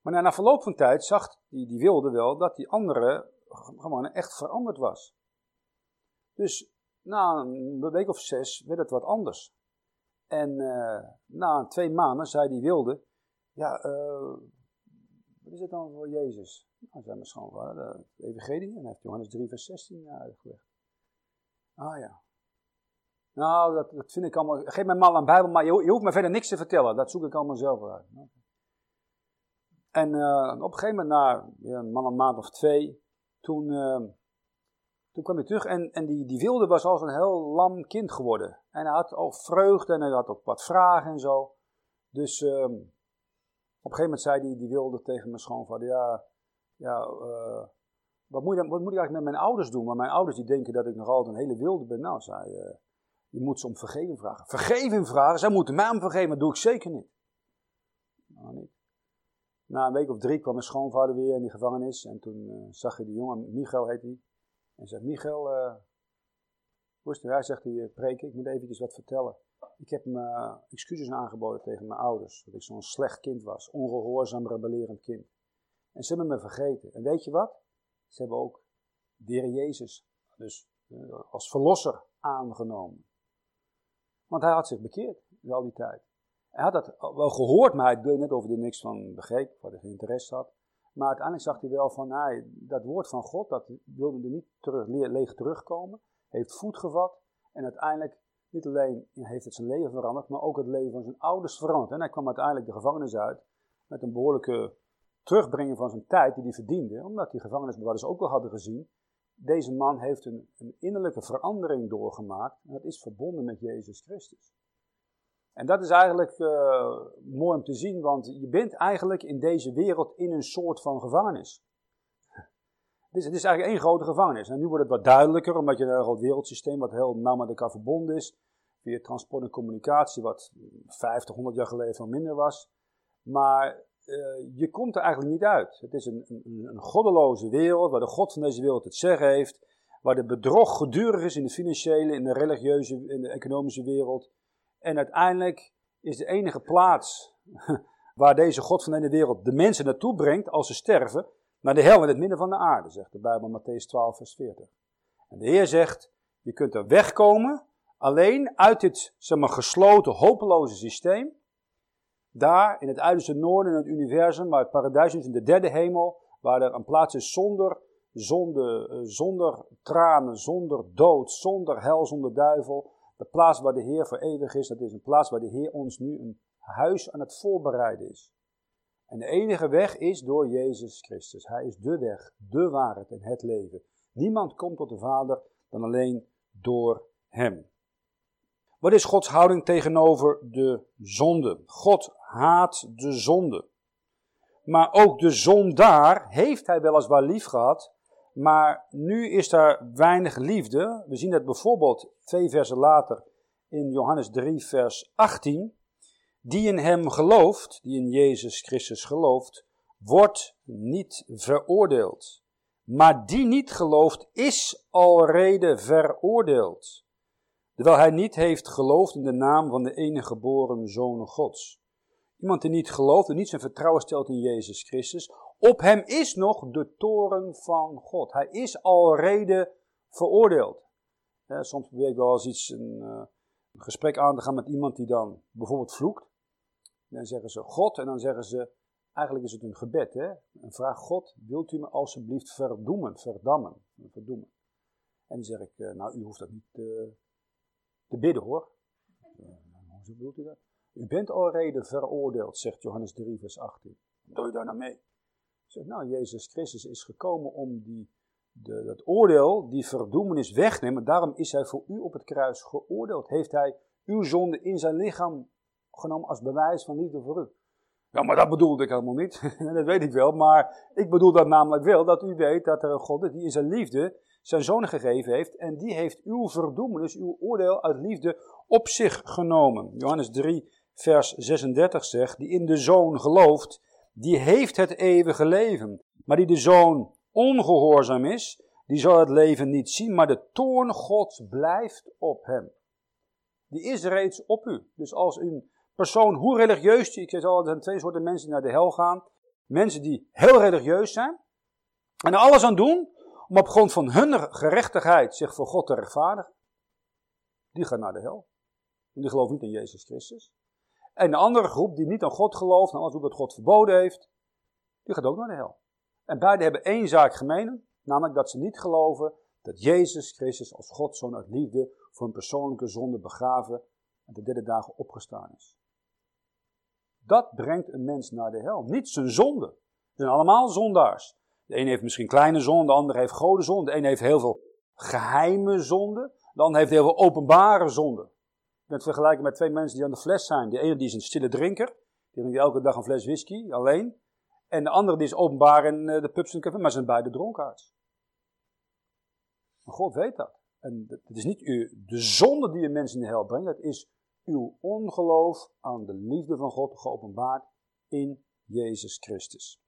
Maar na verloop van tijd zag die, die wilde wel dat die andere gevangene echt veranderd was. Dus na een week of zes werd het wat anders. En uh, na twee maanden zei die wilde, ja, uh, wat is het dan voor Jezus? Nou, zei mijn schoonvader, de evangelie, en heeft Johannes 3 vers 16 uitgelegd. Ah ja. Nou, dat, dat vind ik allemaal. Geef mij mal een Bijbel, maar je, hoeft me verder niks te vertellen. Dat zoek ik allemaal zelf uit. En uh, op een gegeven moment, na een man een maand of twee, toen, toen kwam hij terug en, en die, die wilde was als een heel lam kind geworden. En hij had ook vreugde en hij had ook wat vragen en zo. Dus uh, op een gegeven moment zei hij, die wilde tegen mijn schoonvader, ja, ja uh, wat moet, wat moet ik eigenlijk met mijn ouders doen? Want mijn ouders die denken dat ik nog altijd een hele wilde ben. Nou, zei uh, je moet ze om vergeving vragen. Vergeving vragen? Zij moeten mij om vergeven, dat doe ik zeker niet. Nou, niet. Na een week of drie kwam mijn schoonvader weer in die gevangenis. En toen uh, zag je die jongen, Michael heet hij. En zei, Michael, uh, hoe is het? Hij zegt, die preken, ik moet eventjes wat vertellen. Ik heb me excuses aangeboden tegen mijn ouders. Dat ik zo'n slecht kind was. Ongehoorzaam, rebellerend kind. En ze hebben me vergeten. En weet je wat? Ze hebben ook de Jezus dus, uh, als verlosser aangenomen. Want hij had zich bekeerd al die tijd. Hij had dat wel gehoord, maar hij deed net of hij er niks van begreep, wat hij geen interesse had. Maar uiteindelijk zag hij wel van, dat woord van God, dat wilde er niet terug, leeg terugkomen. Heeft voet gevat en uiteindelijk niet alleen heeft het zijn leven veranderd, maar ook het leven van zijn ouders veranderd. En hij kwam uiteindelijk de gevangenis uit met een behoorlijke terugbrengen van zijn tijd die hij verdiende, omdat die gevangenisbewaarders ook wel hadden gezien. Deze man heeft een, een innerlijke verandering doorgemaakt en dat is verbonden met Jezus Christus. En dat is eigenlijk uh, mooi om te zien, want je bent eigenlijk in deze wereld in een soort van gevangenis. Het is eigenlijk één grote gevangenis. En nu wordt het wat duidelijker, omdat je een groot wereldsysteem wat heel nauw met elkaar verbonden is. Via transport en communicatie, wat 50, 100 jaar geleden veel minder was. Maar uh, je komt er eigenlijk niet uit. Het is een, een, een, goddeloze wereld, waar de God van deze wereld het zeggen heeft. Waar de bedrog gedurig is in de financiële, in de religieuze, in de economische wereld. En uiteindelijk is de enige plaats waar deze God van deze wereld de mensen naartoe brengt als ze sterven, naar de hel in het midden van de aarde, zegt de Bijbel Matthäus 12, vers 40. En de Heer zegt, je kunt er wegkomen alleen uit dit zeg maar, gesloten, hopeloze systeem daar in het uiterste noorden in het universum, waar het paradijs is in de derde hemel, waar er een plaats is zonder zonde, eh, zonder tranen, zonder dood, zonder hel, zonder duivel. De plaats waar de Heer voor eeuwig is, dat is een plaats waar de Heer ons nu een huis aan het voorbereiden is. En de enige weg is door Jezus Christus. Hij is de weg, de waarheid en het leven. Niemand komt tot de Vader dan alleen door Hem. Wat is Gods houding tegenover de zonde? God haat de zonde. Maar ook de zondaar heeft hij weliswaar lief gehad, maar nu is daar weinig liefde. We zien dat bijvoorbeeld twee versen later in Johannes 3, vers 18. Die in hem gelooft, die in Jezus Christus gelooft, wordt niet veroordeeld. Maar die niet gelooft, is alrede veroordeeld terwijl hij niet heeft geloofd in de naam van de enige geboren Zoon Gods. Iemand die niet gelooft en niet zijn vertrouwen stelt in Jezus Christus, op hem is nog de toren van God. Hij is alrede veroordeeld. soms probeer ik wel eens iets, een, uh, een, gesprek aan te gaan met iemand die dan bijvoorbeeld vloekt. Dan zeggen ze God en dan zeggen ze, eigenlijk is het een gebed. Hè? Een vraag, God, wilt u me alsjeblieft verdoemen, verdammen, verdoemen. En dan zeg ik, uh, nou u hoeft dat niet te bidden hoor. Hoe bedoelt u dat? U bent alrede veroordeeld, zegt Johannes 3, vers 18. Wat doe je daar nou mee? Zegt, nou, Jezus Christus is gekomen om die, de, dat oordeel, die verdoemenis wegnemen. Daarom is hij voor u op het kruis geoordeeld. Heeft hij uw zonde in zijn lichaam genomen als bewijs van liefde voor u. Ja, maar dat bedoelde ik helemaal niet. dat weet ik wel. Maar ik bedoel dat namelijk wel, dat u weet dat er een God is die in zijn liefde zijn zoon gegeven heeft. En die heeft uw verdoemenis, uw oordeel uit liefde op zich genomen. Johannes 3, vers 36 zegt, die in de zoon gelooft, die heeft het eeuwige leven. Maar die de zoon ongehoorzaam is, die zal het leven niet zien, maar de toorn Gods blijft op hem. Die is reeds op u. Dus als een persoon, hoe religieus, ik zeg al, er zijn twee soorten mensen die naar de hel gaan. Mensen die heel religieus zijn en er alles aan doen om op grond van hun gerechtigheid zich voor God te rechtvaardigen, die gaan naar de hel. En die geloven niet in Jezus Christus. En de andere groep die niet aan God gelooft en alles wat God verboden heeft, die gaat ook naar de hel. En beide hebben één zaak gemeen, namelijk dat ze niet geloven dat Jezus Christus als God zo'n uit liefde voor een persoonlijke zonde begraven en de derde dagen opgestaan is. Dat brengt een mens naar de hel. Niet zijn zonde. Ze zijn allemaal zondaars. De een heeft misschien kleine zonde, de ander heeft grote zonde. De een heeft heel veel geheime zonde, de ander heeft heel veel openbare zonde. Kunt vergelijken met twee mensen die aan de fles zijn. De ene die is een stille drinker, die drinkt elke dag een fles whisky, alleen. En de andere die is openbaar in eh, de pubs en café, maar zijn beide dronkaards. Maar God weet dat. En het is niet u, de zonde die je mensen in de hel brengt, het is uw ongeloof aan de liefde van God geopenbaard in Jezus Christus.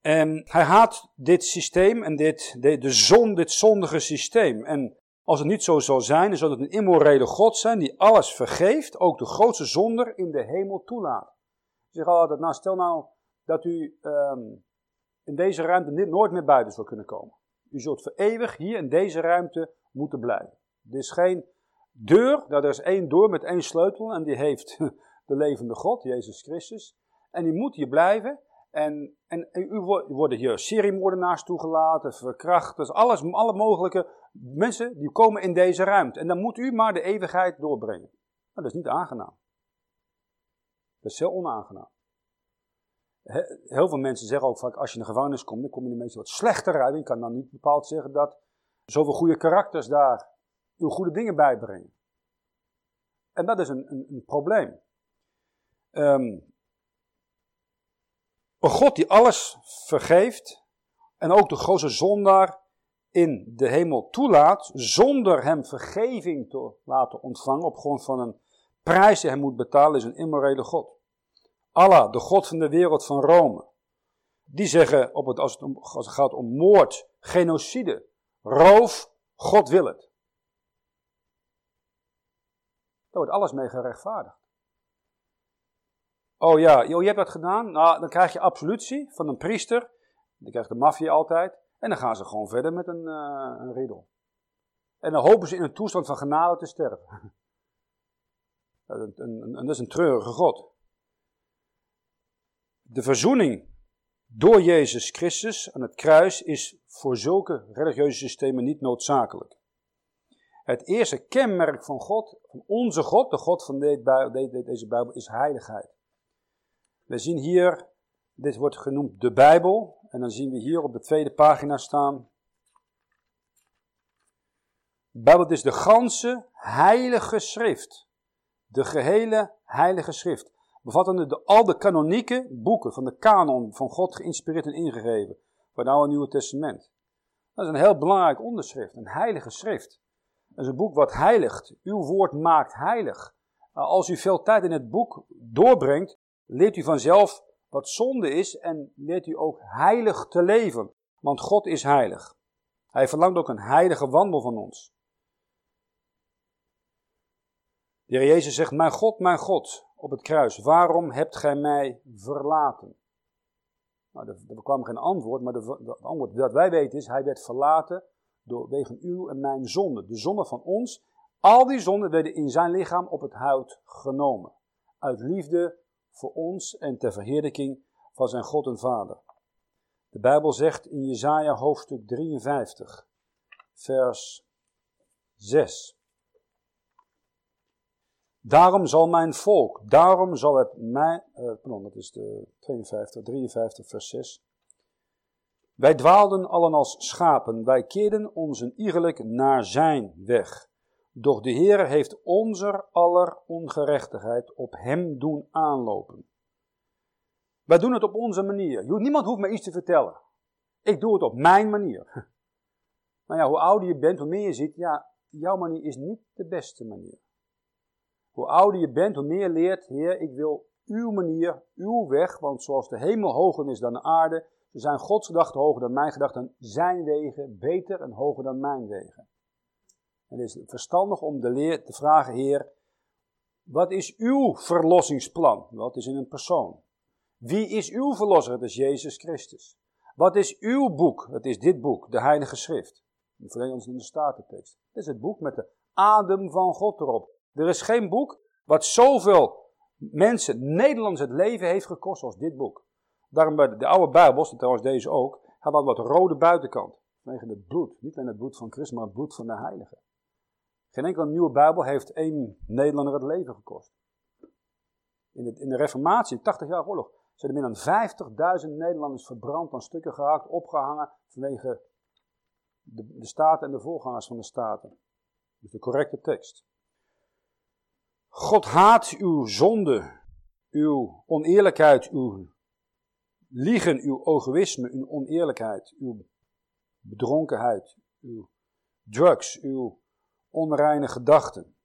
En hij haat dit systeem en dit, de, de zon, dit zondige systeem. En als het niet zo zal zijn, dan zal het een immorele God zijn die alles vergeeft, ook de grootste zonder in de hemel toelaat. Ik zeg altijd, nou stel nou dat u um, in deze ruimte nooit meer buiten zou kunnen komen. U zult voor eeuwig hier in deze ruimte moeten blijven. Er is geen deur, nou, er is één deur met één sleutel en die heeft de levende God, Jezus Christus. En die moet hier blijven. En, en u worden hier seriemoordenaars toegelaten, verkrachters, alles, alle mogelijke mensen die komen in deze ruimte. En dan moet u maar de eeuwigheid doorbrengen. Nou, dat is niet aangenaam. Dat is heel onaangenaam. Heel veel mensen zeggen ook vaak, als je in de gevangenis komt, dan kom je er meestal wat slechter uit. Je kan dan niet bepaald zeggen dat zoveel goede karakters daar uw goede dingen bijbrengen. En dat is een, een, een probleem. Um, een God die alles vergeeft en ook de grote zondaar in de hemel toelaat, zonder hem vergeving te laten ontvangen op grond van een prijs die hij moet betalen, is een immorele God. Allah, de God van de wereld van Rome, die zeggen op het, als, het om, als het gaat om moord, genocide, roof, God wil het. Daar wordt alles mee gerechtvaardigd. Oh ja, joh, je hebt dat gedaan. Nou, dan krijg je absolutie van een priester. Die krijgt de maffia altijd. En dan gaan ze gewoon verder met een, uh, een. En dan hopen ze in een toestand van genade te sterven. En dat is een treurige God. De verzoening door Jezus Christus aan het kruis is voor zulke religieuze systemen niet noodzakelijk. Het eerste kenmerk van God, van onze God, de God van deze Bijbel, is heiligheid. We zien hier, dit wordt genoemd de Bijbel. En dan zien we hier op de tweede pagina staan. Bijbel is de ganse heilige schrift. De gehele heilige schrift. Bevattende de, al de kanonieke boeken van de kanon van God geïnspireerd en ingegeven. Voor het Oude Nieuwe Testament. Dat is een heel belangrijk onderschrift. Een heilige schrift. Dat is een boek wat heiligt. Uw woord maakt heilig. Als u veel tijd in het boek doorbrengt, leert u vanzelf wat zonde is en leert u ook heilig te leven. Want God is heilig. Hij verlangt ook een heilige wandel van ons. De Heer Jezus zegt, mijn God, mijn God, op het kruis, waarom hebt gij mij verlaten? Nou, er, kwam geen antwoord, maar het antwoord dat wij weten is, hij werd verlaten door, wegen uw en mijn zonde. De zonde van ons, al die zonden werden in zijn lichaam op het hout genomen. Uit liefde voor ons en ter verheerlijking van zijn God en Vader. De Bijbel zegt in Jesaja hoofdstuk 53, vers 6. Daarom zal mijn volk, daarom zal het mij, uh, pardon, dat is de 52, 53, vers 6. Wij dwaalden allen als schapen, wij keerden ons een naar zijn weg. Doch de Heer heeft onze aller ongerechtigheid op hem doen aanlopen. Wij doen het op onze manier. Niemand hoeft me iets te vertellen. Ik doe het op mijn manier. Nou ja, hoe ouder je bent, hoe meer je ziet, ja, jouw manier is niet de beste manier. Hoe ouder je bent, hoe meer je leert, Heer, ik wil uw manier, uw weg, want zoals de hemel hoger is dan de aarde, zijn Gods gedachten hoger dan mijn gedachten, zijn wegen beter en hoger dan mijn wegen. Het is verstandig om de leer te vragen, Heer, wat is uw verlossingsplan? Wat is in een persoon? Wie is uw verlosser? Het is Jezus Christus. Wat is uw boek? Het is dit boek, de Heilige Schrift. Verleen ons in de Statentekst. Het is het boek met de adem van God erop. Er is geen boek wat zoveel mensen, Nederlands, het leven heeft gekost als dit boek. Daarom bij de oude Bijbels, en trouwens deze ook, had dat wat rode buitenkant. Vanwege het bloed. Niet alleen het bloed van Christus, maar het bloed van de Heilige. Geen enkele nieuwe Bijbel heeft één Nederlander het leven gekost. In de, in de Reformatie, 80 jaar oorlog, zijn er meer dan 50.000 Nederlanders verbrand, aan stukken gehakt, opgehangen vanwege de, de staten en de voorgangers van de staten. Dus de correcte tekst. God haat uw zonde, uw oneerlijkheid, uw liegen, uw egoïsme, uw oneerlijkheid, uw bedronkenheid, uw drugs, uw onreine gedachten.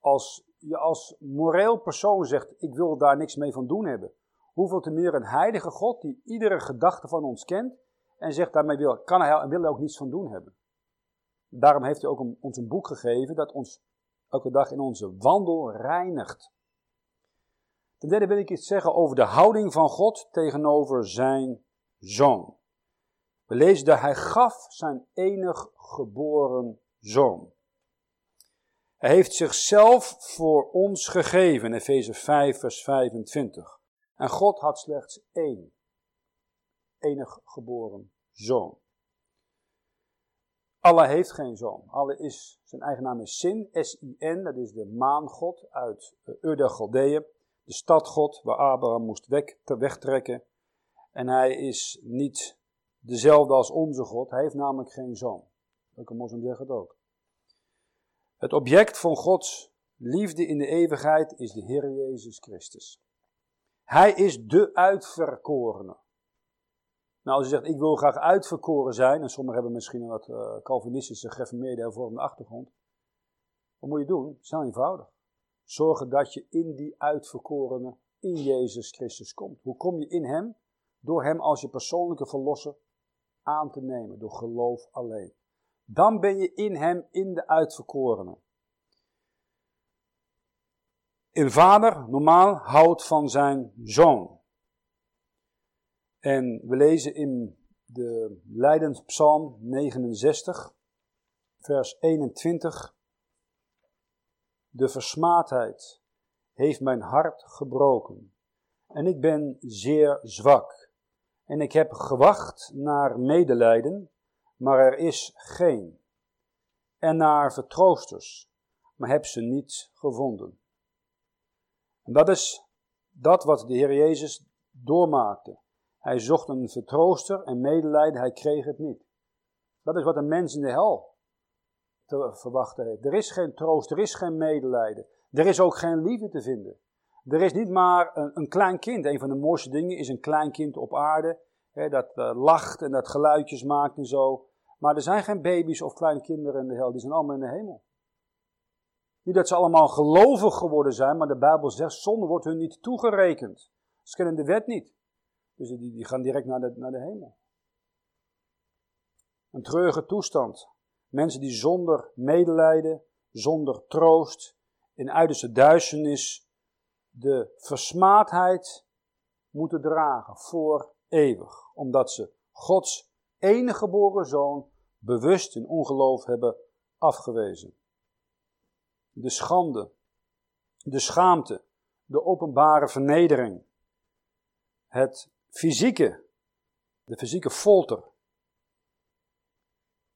Als je als moreel persoon zegt, ik wil daar niks mee van doen hebben, hoeveel te meer een heilige God die iedere gedachte van ons kent en zegt daarmee wil, kan hij en wil er ook niets van doen hebben. Daarom heeft hij ook ons een boek gegeven dat ons elke dag in onze wandel reinigt. Ten derde wil ik iets zeggen over de houding van God tegenover zijn zoon. We lezen dat hij gaf zijn enig geboren zoon. Hij heeft zichzelf voor ons gegeven, Efeze 5, vers 25. En God had slechts één, enig geboren zoon. Allah heeft geen zoon. Allah is, zijn eigen naam is Sin, S-I-N, dat is de maangod uit eh, Ur der Galdeeën, de stadgod waar Abraham moest weg, wegtrekken. En hij is niet dezelfde als onze God, hij heeft namelijk geen zoon. Elke moslim zegt het ook. Het object van Gods liefde in de eeuwigheid is de Heer Jezus Christus. Hij is de uitverkorene. Nou, als je zegt, ik wil graag uitverkoren zijn, en sommigen hebben misschien een wat uh, Calvinistische, gereformeerde, hervormde achtergrond. Wat moet je doen? Het is eenvoudig. Zorgen dat je in die uitverkorene, in Jezus Christus komt. Hoe kom je in Hem? Door Hem als je persoonlijke verlosser aan te nemen, door geloof alleen. Dan ben je in Hem, in de uitverkorene. Een vader, normaal, houdt van zijn zoon. En we lezen in de Leidenspsalm 69, vers 21. De versmaadheid heeft mijn hart gebroken en ik ben zeer zwak. En ik heb gewacht naar medelijden, maar er is geen. En naar vertroosters, maar heb ze niet gevonden. En dat is dat wat de Heer Jezus doormaakte. Hij zocht een vertrooster en medelijden, hij kreeg het niet. Dat is wat een mens in de hel te verwachten heeft. Er is geen troost, er is geen medelijden. Er is ook geen liefde te vinden. Er is niet maar een, een klein kind. Een van de mooiste dingen is een klein kind op aarde. Hè, dat uh, lacht en dat geluidjes maakt en zo. Maar er zijn geen baby's of kleine kinderen in de hel. Die zijn allemaal in de hemel. Niet dat ze allemaal gelovig geworden zijn, maar de Bijbel zegt, zonde wordt hun niet toegerekend. Ze kennen de wet niet. Dus die, die gaan direct naar de, naar de hemel. Een treurige toestand. Mensen die zonder medelijden, zonder troost, in uiterste duisternis de versmaadheid moeten dragen voor eeuwig. Omdat ze Gods enige geboren zoon bewust in ongeloof hebben afgewezen. De schande, de schaamte, de openbare vernedering, het fysieke, de fysieke folter,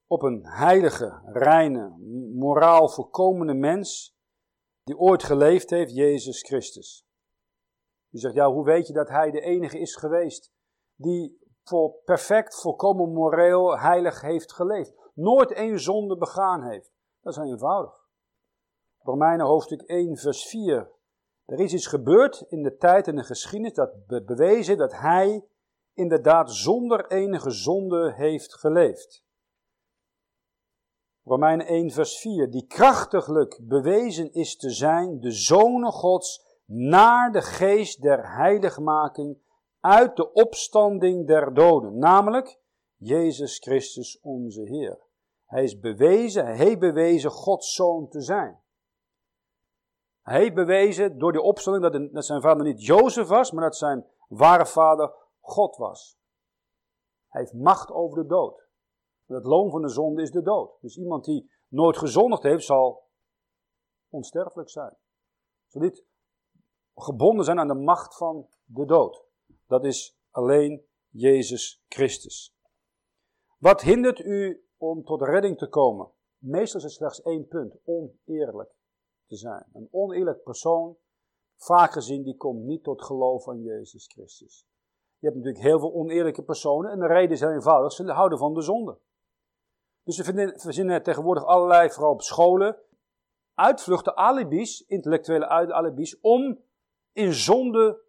op een heilige, reine, moraal voorkomende mens die ooit geleefd heeft, Jezus Christus. U zegt, ja, hoe weet je dat hij de enige is geweest die voor perfect, volkomen moreel, heilig heeft geleefd? Nooit één zonde begaan heeft. Dat is eenvoudig. Romeinen hoofdstuk 1, vers 4. Er is iets gebeurd in de tijd en de geschiedenis dat bewezen dat hij inderdaad zonder enige zonde heeft geleefd. Romeinen 1 vers 4, die krachtiglijk bewezen is te zijn de zonen Gods naar de geest der heiligmaking uit de opstanding der doden, namelijk Jezus Christus onze Heer. Hij is bewezen, hij heeft bewezen Gods zoon te zijn. Hij heeft bewezen door die opstanding dat, zijn vader niet Jozef was, maar dat zijn ware vader God was. Hij heeft macht over de dood. Het loon van de zonde is de dood. Dus iemand die nooit gezondigd heeft, zal onsterfelijk zijn. Zal niet gebonden zijn aan de macht van de dood. Dat is alleen Jezus Christus. Wat hindert u om tot redding te komen? Meestal is het slechts één punt: oneerlijk te zijn. Een oneerlijk persoon, vaak gezien, die komt niet tot geloof aan Jezus Christus. Je hebt natuurlijk heel veel oneerlijke personen en de reden is heel eenvoudig: ze houden van de zonde. Dus we verzinnen tegenwoordig allerlei, vooral op scholen, uitvluchten, alibis, intellectuele alibis, om in zonde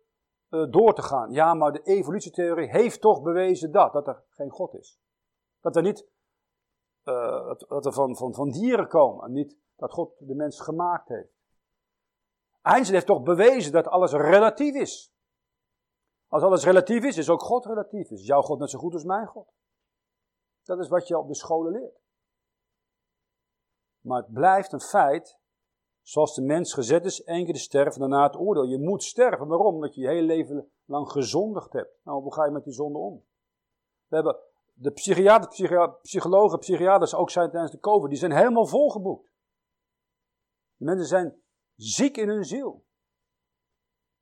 uh, door te gaan. Ja, maar de evolutietheorie heeft toch bewezen dat, dat er geen God is. Dat we niet uh, dat we van, van, van dieren komen en niet dat God de mens gemaakt heeft. Einstein heeft toch bewezen dat alles relatief is. Als alles relatief is, is ook God relatief. Is jouw God net zo goed als mijn God? Dat is wat je op de scholen leert. Maar het blijft een feit, zoals de mens gezet is, één keer te sterven, daarna het oordeel. Je moet sterven. Waarom? Omdat je je hele leven lang gezondigd hebt. Nou, hoe ga je met die zonde om? We hebben de psychiater, psychologen, psychiaters ook zijn tijdens de COVID, die zijn helemaal volgeboekt. De mensen zijn ziek in hun ziel.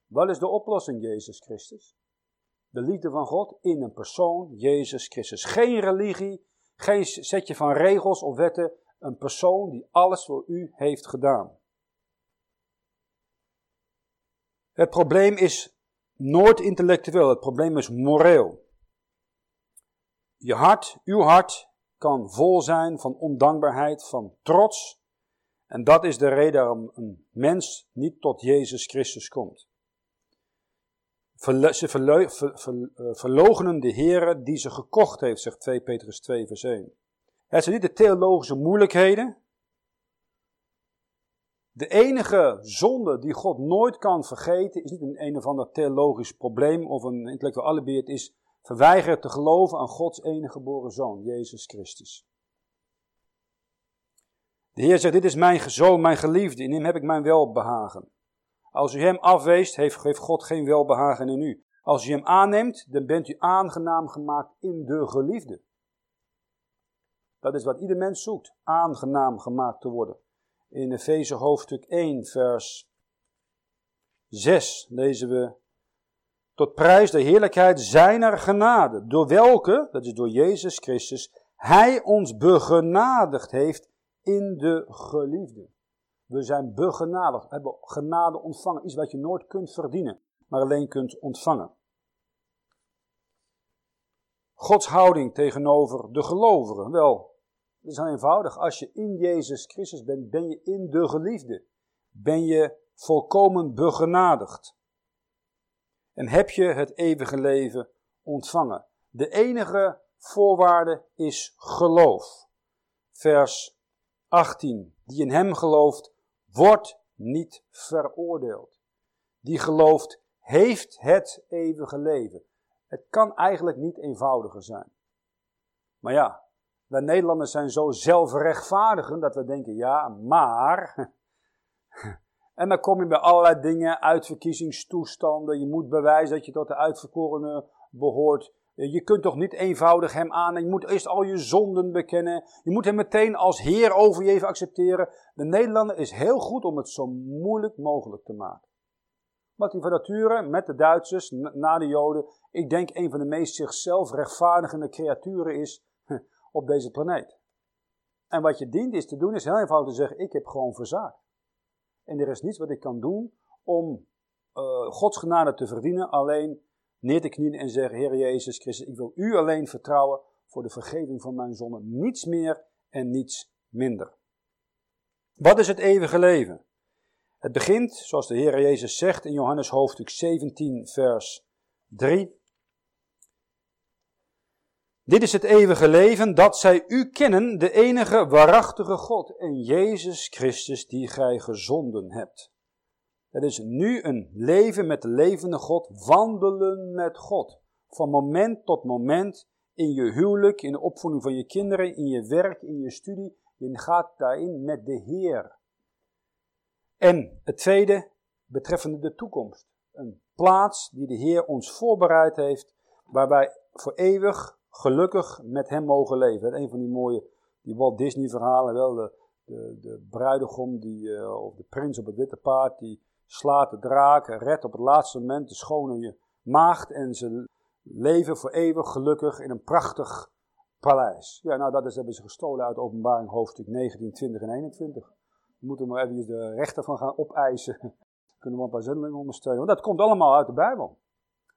Wat is de oplossing, Jezus Christus? De liefde van God in een persoon, Jezus Christus. Geen religie, geen setje van regels of wetten. Een persoon die alles voor u heeft gedaan. Het probleem is nooit intellectueel, het probleem is moreel. Je hart, uw hart, kan vol zijn van ondankbaarheid, van trots. En dat is de reden waarom een mens niet tot Jezus Christus komt. Ze eh, de Heere die ze gekocht heeft, zegt 2 Petrus 2 vers 1. Het zijn niet de theologische moeilijkheden. De enige zonde die God nooit kan vergeten, is niet een een of ander theologisch probleem of een intellectueel alibi. Is verweigeren te geloven aan Gods enige geboren Zoon, Jezus Christus. De Heer zegt, dit is mijn zoon, mijn geliefde, in hem heb ik mijn welbehagen. Als u hem afweest, heeft, God geen welbehagen in u. Als u hem aanneemt, dan bent u aangenaam gemaakt in de geliefde. Dat is wat ieder mens zoekt, aangenaam gemaakt te worden. In Efeze hoofdstuk 1, vers 6 lezen we tot prijs de heerlijkheid zijner genade, door welke, dat is door Jezus Christus, Hij ons begenadigd heeft in de geliefde. We zijn begenadigd, hebben genade ontvangen, iets wat je nooit kunt verdienen, maar alleen kunt ontvangen. Gods houding tegenover de gelovigen, wel, is heel eenvoudig. Als je in Jezus Christus bent, ben je in de geliefde. Ben je volkomen begenadigd en heb je het eeuwige leven ontvangen. De enige voorwaarde is geloof. Vers 18. Die in hem gelooft, wordt niet veroordeeld. Die gelooft, heeft het eeuwige leven. Het kan eigenlijk niet eenvoudiger zijn. Maar ja, wij Nederlanders zijn zo zelfrechtvaardigend dat we denken, ja, maar En dan kom je bij allerlei dingen, uitverkiezingstoestanden. Je moet bewijzen dat je tot de uitverkorenen behoort. Je kunt toch niet eenvoudig hem aan. Je moet eerst al je zonden bekennen. Je moet hem meteen als Heer over je even accepteren. De Nederlander is heel goed om het zo moeilijk mogelijk te maken. Wat hij van nature met de Duitsers, na de Joden, ik denk een van de meest zichzelf rechtvaardigende creaturen is op deze planeet. En wat je dient is te doen, is heel eenvoudig te zeggen: Ik heb gewoon verzaakt. En er is niets wat ik kan doen om uh, Gods genade te verdienen, alleen neer te knieën en zeggen, Heer Jezus Christus, ik wil u alleen vertrouwen voor de vergeving van mijn zonden. Niets meer en niets minder. Wat is het eeuwige leven? Het begint, zoals de Heer Jezus zegt in Johannes hoofdstuk 17, vers 3. Dit is het eeuwige leven, dat zij u kennen, de enige waarachtige God en Jezus Christus die gij gezonden hebt. Het is nu een leven met de levende God, wandelen met God. Van moment tot moment, in je huwelijk, in de opvoeding van je kinderen, in je werk, in je studie. Je gaat daarin met de Heer. En het tweede, betreffende de toekomst. Een plaats die de Heer ons voorbereid heeft, waarbij voor eeuwig gelukkig met hem mogen leven. Een van die mooie die Walt Disney verhalen, wel de, de, de bruidegom die, uh, of de prins op het witte paard, die slaat de draak, redt op het laatste moment de schone maagd en ze leven voor eeuwig gelukkig in een prachtig paleis. Ja, nou dat is, hebben ze gestolen uit openbaring hoofdstuk 19, 20 en 21. We moeten maar even de rechter van gaan opeisen. Kunnen we een paar zendelingen ondersteunen. Want dat komt allemaal uit de Bijbel.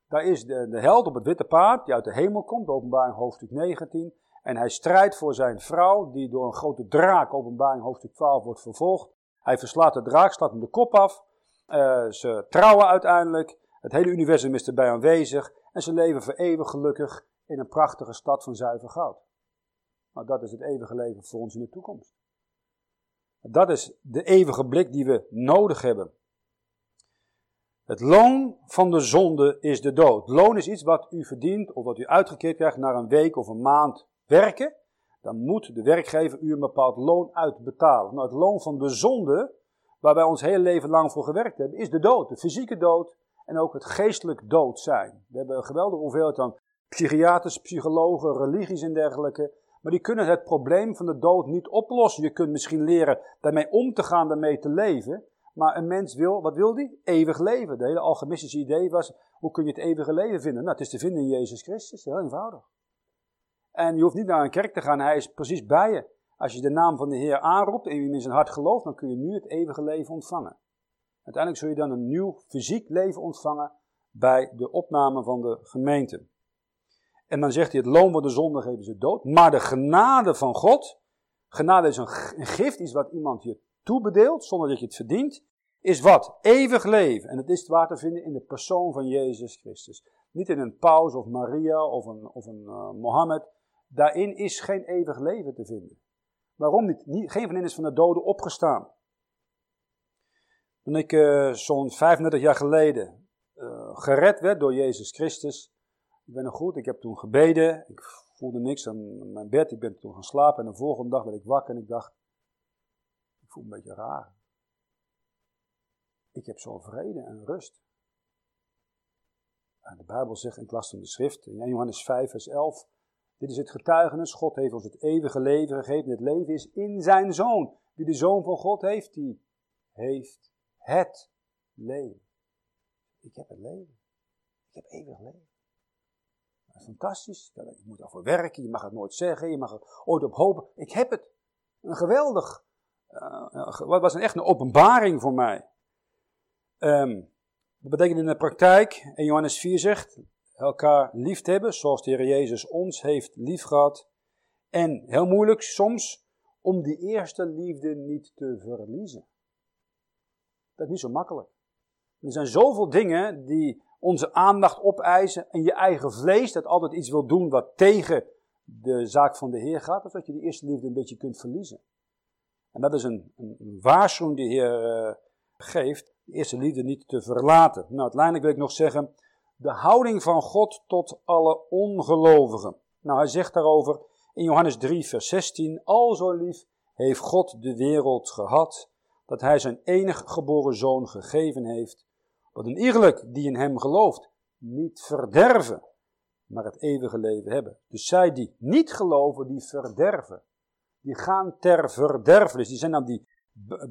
Daar is de, de held op het witte paard, die uit de hemel komt, openbaring hoofdstuk 19. En hij strijdt voor zijn vrouw, die door een grote draak, openbaring hoofdstuk 12, wordt vervolgd. Hij verslaat de draak, slaat hem de kop af. Uh, ze trouwen uiteindelijk. Het hele universum is erbij aanwezig. En ze leven voor eeuwig gelukkig in een prachtige stad van zuiver goud. Nou, dat is het eeuwige leven voor ons in de toekomst. Dat is de eeuwige blik die we nodig hebben. Het loon van de zonde is de dood. Loon is iets wat u verdient of wat u uitgekeerd krijgt na een week of een maand werken. Dan moet de werkgever u een bepaald loon uitbetalen. Nou, het loon van de zonde, waar wij ons hele leven lang voor gewerkt hebben, is de dood. De fysieke dood en ook het geestelijk dood zijn. We hebben een geweldige hoeveelheid aan psychiaters, psychologen, religies en dergelijke. Maar die kunnen het probleem van de dood niet oplossen. Je kunt misschien leren daarmee om te gaan, daarmee te leven. Maar een mens wil, wat wil die? Eeuwig leven. De hele alchemistische idee was, hoe kun je het eeuwige leven vinden? Nou, het is te vinden in Jezus Christus. Heel eenvoudig. En je hoeft niet naar een kerk te gaan, hij is precies bij je. Als je de naam van de Heer aanroept en je in zijn hart gelooft, dan kun je nu het eeuwige leven ontvangen. Uiteindelijk zul je dan een nieuw fysiek leven ontvangen bij de opname van de gemeente. En dan zegt hij, het loon van de zonde geven ze dood. Maar de genade van God, genade is een, gift, iets wat iemand je toebedeelt, zonder dat je het verdient, is wat? Eeuwig leven. En het is waar te vinden in de persoon van Jezus Christus. Niet in een paus of Maria of een, of een uh, Mohammed. Daarin is geen eeuwig leven te vinden. Waarom niet? geen van hen is van de doden opgestaan. Toen ik uh, zo'n 35 jaar geleden uh, gered werd door Jezus Christus, ik ben nog goed, ik heb toen gebeden, ik voelde niks aan mijn bed, ik ben toen gaan slapen en de volgende dag werd ik wakker en ik dacht, ik voel me een beetje raar. Ik heb zo'n vrede en rust. De Bijbel zegt, in las van de schrift, in Johannes 5 vers 11, dit is het getuigenis, God heeft ons het eeuwige leven gegeven, het leven is in zijn Zoon. Wie de Zoon van God heeft, die heeft het leven. Ik heb het leven. Ik heb eeuwig leven. Fantastisch. Je moet ervoor werken, je mag het nooit zeggen, je mag er ooit op hopen. Ik heb het. Een geweldig. Uh, wat was een echt een openbaring voor mij. Dat betekent in de praktijk, en Johannes 4 zegt, elkaar lief hebben, zoals de Heer Jezus ons heeft lief gehad. En heel moeilijk soms, om die eerste liefde niet te verliezen. Dat is niet zo makkelijk. Er zijn zoveel dingen die onze aandacht opeisen en je eigen vlees dat altijd iets wil doen wat tegen de zaak van de Heer gaat, dat je die eerste liefde een beetje kunt verliezen. En dat is een, een waarschuwing die de Heer uh, geeft, de eerste liefde niet te verlaten. Nou, uiteindelijk wil ik nog zeggen, de houding van God tot alle ongelovigen. Nou, hij zegt daarover in Johannes 3, vers 16, al zo lief heeft God de wereld gehad, dat hij zijn enig geboren zoon gegeven heeft, wat een iegelijk die in hem gelooft niet verderven, maar het eeuwige leven hebben. Dus zij die niet geloven, die verderven. Die gaan ter verderven. Dus die zijn aan die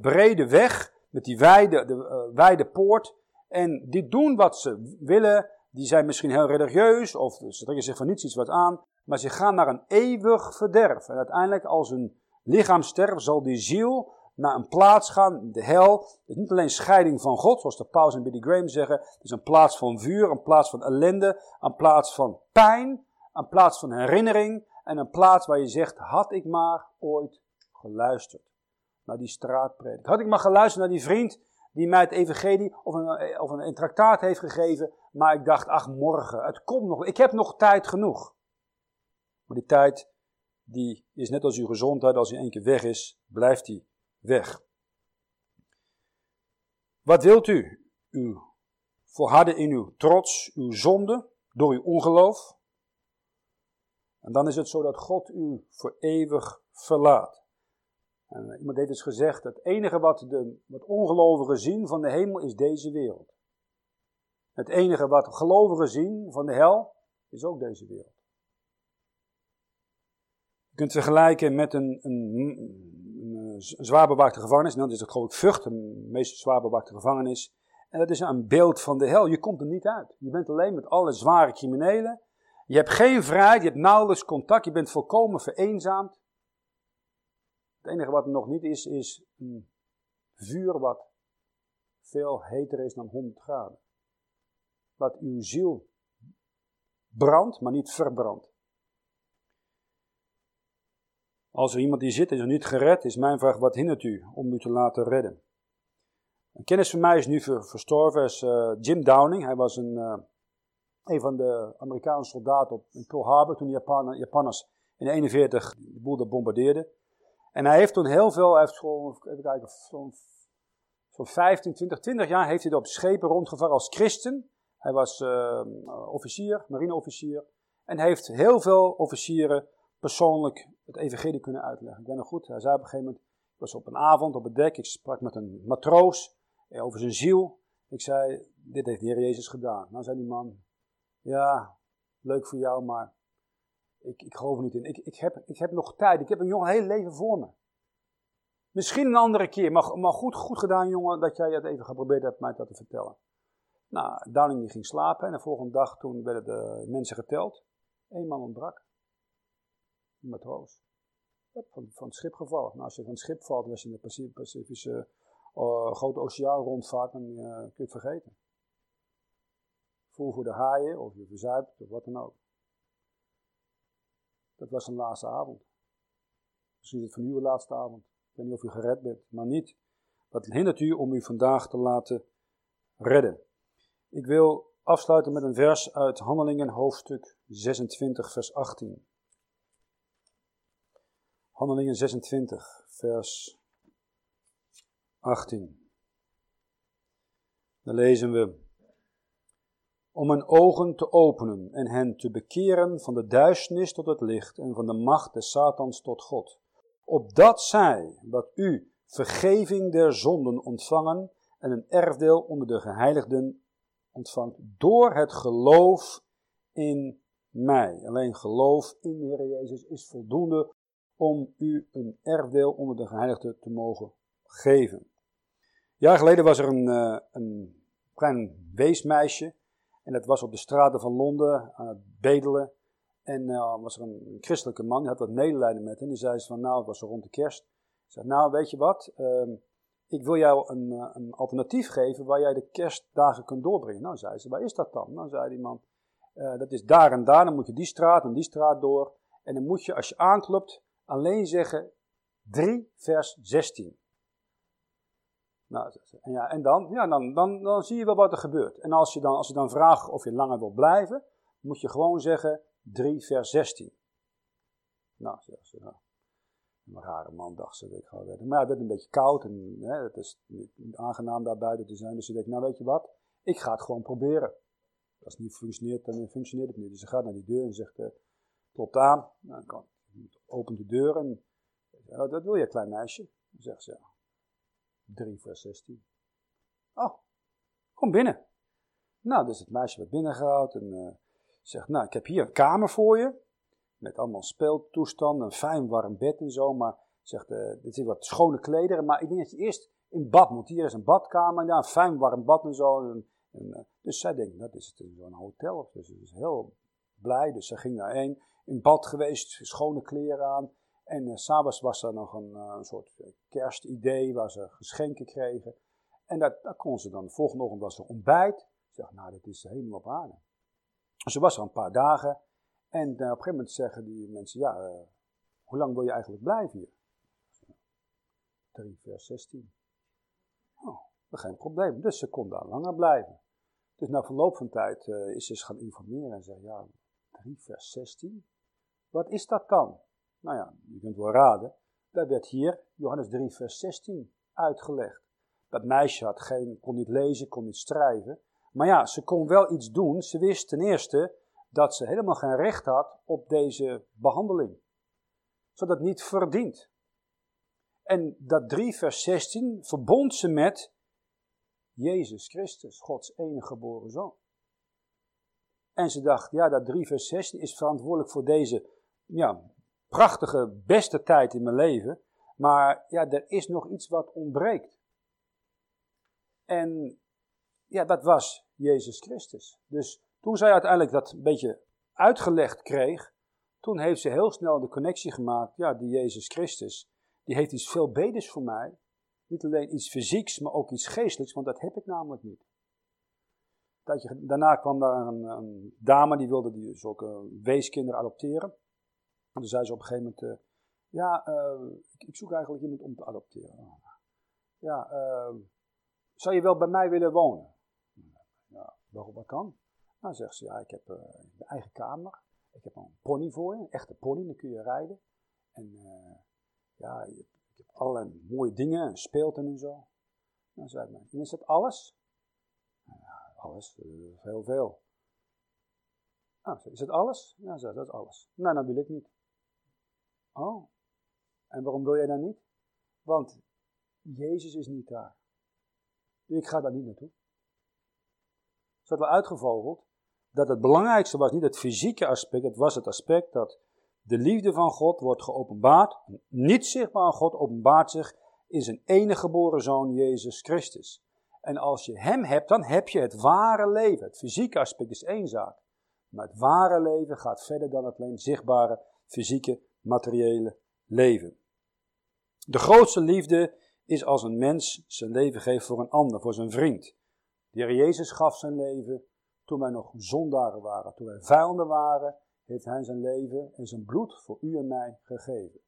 brede weg, met die wijde, de, uh, wijde poort. En die doen wat ze willen. Die zijn misschien heel religieus, of ze trekken zich van niets iets wat aan. Maar ze gaan naar een eeuwig verderf. En uiteindelijk, als hun lichaam sterft, zal die ziel naar een plaats gaan, de hel. Het is niet alleen scheiding van God, zoals de Paus en Billy Graham zeggen. Het is een plaats van vuur, een plaats van ellende, een plaats van pijn, een plaats van herinnering en een plaats waar je zegt, had ik maar ooit geluisterd naar die straatpredik. Had ik maar geluisterd naar die vriend die mij het evangelie of een, of een, heeft gegeven, maar ik dacht, ach morgen, het komt nog, ik heb nog tijd genoeg. Maar die tijd, die is net als uw gezondheid, als hij één keer weg is, blijft die weg. Wat wilt u? U volharden in uw trots, uw zonde, door uw ongeloof. En dan is het zo dat God u voor eeuwig verlaat. En iemand heeft eens gezegd, het enige wat de wat ongelovigen zien van de hemel is deze wereld. Het enige wat gelovigen zien van de hel is ook deze wereld. Je kunt vergelijken met een, een een zwaar bewaakte gevangenis. Nou, dat is het geloof ik Vught, de meest zwaar bewaakte gevangenis. En dat is een beeld van de hel. Je komt er niet uit. Je bent alleen met alle zware criminelen. Je hebt geen vrijheid, je hebt nauwelijks contact, je bent volkomen vereenzaamd. Het enige wat er nog niet is, is een vuur wat veel heter is dan 100 graden. Wat uw ziel brandt, maar niet verbrandt. Als er iemand die zit en is niet gered, is mijn vraag, wat hindert u om u te laten redden? Een kennis van mij is nu verstorven, is uh, Jim Downing. Hij was een, uh, een van de Amerikaanse soldaten op Pearl Harbor toen de Japan Japanners in 41 de boel dat bombardeerde. En hij heeft toen heel veel, heeft gewoon, even kijken, zo'n zo'n 15, 20, 20 jaar heeft hij op schepen rondgevaren als christen. Hij was uh, officier, marineofficier. En heeft heel veel officieren persoonlijk het evangelie kunnen uitleggen. Ik ben nog goed, hij zei op een gegeven moment, ik was op een avond op het dek, ik sprak met een matroos eh, over zijn ziel. Ik zei, dit heeft de Heer Jezus gedaan. Nou zei die man, ja, leuk voor jou, maar ik, ik geloof er niet in. Ik, ik, heb, ik heb nog tijd, ik heb een jong heel leven voor me. Misschien een andere keer, maar, maar goed, goed gedaan jongen dat jij het even geprobeerd hebt mij dat te vertellen. Nou, Downing die ging slapen en de volgende dag toen werden de mensen geteld. Eén man ontbrak. Een matroos. Van, van het schip gevallen. Nou, als je van het schip valt, als je in de Pacifische uh, grote oceaan rondvaart, dan uh, kun je het vergeten. Voer voor de haaien, of je verzuipt, of wat dan ook. Dat was een laatste avond. Misschien is het van u de laatste avond. Ik weet niet of u gered bent, maar niet. Wat hindert u om u vandaag te laten redden? Ik wil afsluiten met een vers uit Handelingen, hoofdstuk 26, vers 18. Handelingen 26, vers 18. Dan lezen we. Om hun ogen te openen en hen te bekeren van de duisternis tot het licht en van de macht des Satans tot God. Opdat zij, wat u, vergeving der zonden ontvangen en een erfdeel onder de geheiligden ontvangt door het geloof in mij. Alleen geloof in de Heer Jezus is voldoende om u een erfdeel onder de geheiligden te mogen geven. Jaar geleden was er een, uh, een klein weesmeisje. En dat was op de straten van Londen aan het bedelen. En uh, was er een, christelijke man, die had wat medelijden met hem. Die zei van, nou, het was rond de kerst. Zei, nou, weet je wat, uh, ik wil jou een, uh, een, alternatief geven waar jij de kerstdagen kunt doorbrengen. Nou, zei ze, waar is dat dan? Nou, zei die man, dat is daar en daar, dan moet je die straat en die straat door. En dan moet je, als je aanklopt, alleen zeggen 3 vers 16. Nou, en, ja, en dan, ja, dan, dan, dan zie je wel wat er gebeurt. En als je dan, als je dan vraagt of je langer wil blijven, moet je gewoon zeggen 3 vers 16. Nou, zegt ze, een rare man, dacht ze. Ik ga Maar het werd een beetje koud en hè, het is aangenaam daar buiten te zijn. Dus ze denkt, nou weet je wat, ik ga het gewoon proberen. Als het niet functioneert, dan functioneert het niet. Dus ze gaat naar die deur en zegt, uh, klopt aan. Nou, dan opent de deur en dat wil je, klein meisje. Zegt ze, 3 vers 16. Oh, kom binnen. Nou, dus het meisje wordt binnengehaald en uh, zegt, nou, ik heb hier een kamer voor je. Met allemaal speeltoestanden, een fijn warm bed en zo. Maar zegt, uh, dit is wat schone klederen. Maar ik denk dat je eerst in bad moet. Hier is een badkamer, ja, een fijn warm bad en zo. En, uh, dus zij denkt, dat is zo'n hotel. Dus ze is heel blij. Dus ze ging daarheen, in bad geweest, schone kleren aan. En uh, s'avonds was er nog een, een soort kerstidee waar ze geschenken kregen. En dat, dat kon ze dan. De volgende ochtend was er ontbijt. Ze dacht, nou, dit is helemaal op aarde. Ze was er een paar dagen. En op een gegeven moment zeggen die mensen, ja, hoe lang wil je eigenlijk blijven hier? 3 vers 16. Oh, geen probleem. Dus ze kon daar langer blijven. Dus na verloop van tijd is ze gaan informeren en zei, ja, 3 vers 16? Wat is dat dan? Nou ja, je kunt wel raden. Daar werd hier Johannes 3, vers 16 uitgelegd. Dat meisje had geen, kon niet lezen, kon niet schrijven. Maar ja, ze kon wel iets doen. Ze wist ten eerste dat ze helemaal geen recht had op deze behandeling. Zodat het niet verdient. En dat 3 vers 16 verbond ze met Jezus Christus, Gods enige geboren zoon. En ze dacht, ja, dat 3 vers 16 is verantwoordelijk voor deze ja, prachtige, beste tijd in mijn leven. Maar ja, er is nog iets wat ontbreekt. En ja, dat was Jezus Christus. Dus toen zij uiteindelijk dat een beetje uitgelegd kreeg, toen heeft ze heel snel de connectie gemaakt. Ja, die Jezus Christus, die heeft iets veel beters voor mij. Niet alleen iets fysieks, maar ook iets geestelijks, want dat heb ik namelijk niet. Daarna kwam daar een, dame die wilde die zulke weeskinderen adopteren. Toen zei ze op een gegeven moment, uh, ja, uh, ik, ik, zoek eigenlijk iemand om te adopteren. Ja, uh, zou je wel bij mij willen wonen? Ja, waarom, wat kan? Nou zegt ze, ja, ik heb een eigen kamer. ik heb een pony voor je, een echte pony, dan kun je rijden. En ja, ik heb allerlei mooie dingen, speelten en zo. Dan zei hij, en is dat alles? Ja, alles, heel veel. Ah, is dat alles? Ja, zei, dat is alles. Nou, dan wil ik niet. Oh, en waarom wil jij dan niet? Want Jezus is niet daar. Ik ga daar niet naartoe. Ze had wel uitgevogeld dat het belangrijkste was niet het fysieke aspect, het was het aspect dat de liefde van God wordt geopenbaard. Niet zichtbaar God openbaart zich in zijn enige geboren zoon Jezus Christus. En als je hem hebt, dan heb je het ware leven. Het fysieke aspect is één zaak. Maar het ware leven gaat verder dan het alleen zichtbare, fysieke, materiële leven. De grootste liefde is als een mens zijn leven geeft voor een ander, voor zijn vriend. De Heer Jezus gaf zijn leven toen wij nog zondaren waren, toen wij vijanden waren, heeft Hij zijn leven en zijn bloed voor u en mij gegeven.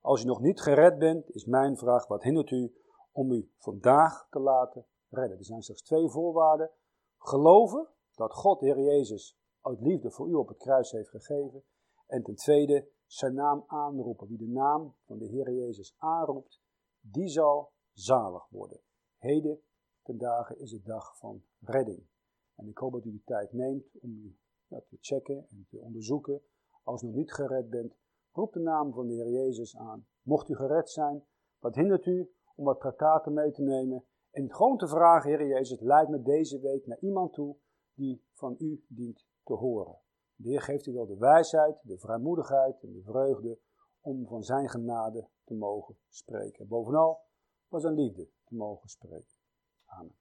Als u nog niet gered bent, is mijn vraag, wat hindert u om u vandaag te laten redden? Er zijn slechts twee voorwaarden. Geloven dat God, de Heer Jezus, uit liefde voor u op het kruis heeft gegeven. En ten tweede, zijn naam aanroepen. Wie de naam van de Heer Jezus aanroept, die zal zalig worden. Heden ten dagen is het dag van redding. En ik hoop dat u de tijd neemt om u te checken en te onderzoeken. Als u nog niet gered bent, roep de naam van de Heer Jezus aan. Mocht u gered zijn, wat hindert u om wat tractaten mee te nemen en gewoon te vragen, Heer Jezus, leid me deze week naar iemand toe die van u dient te horen. De Heer geeft u wel de wijsheid, de vrijmoedigheid en de vreugde om van zijn genade te mogen spreken. Bovenal van zijn liefde te mogen spreken. Amen.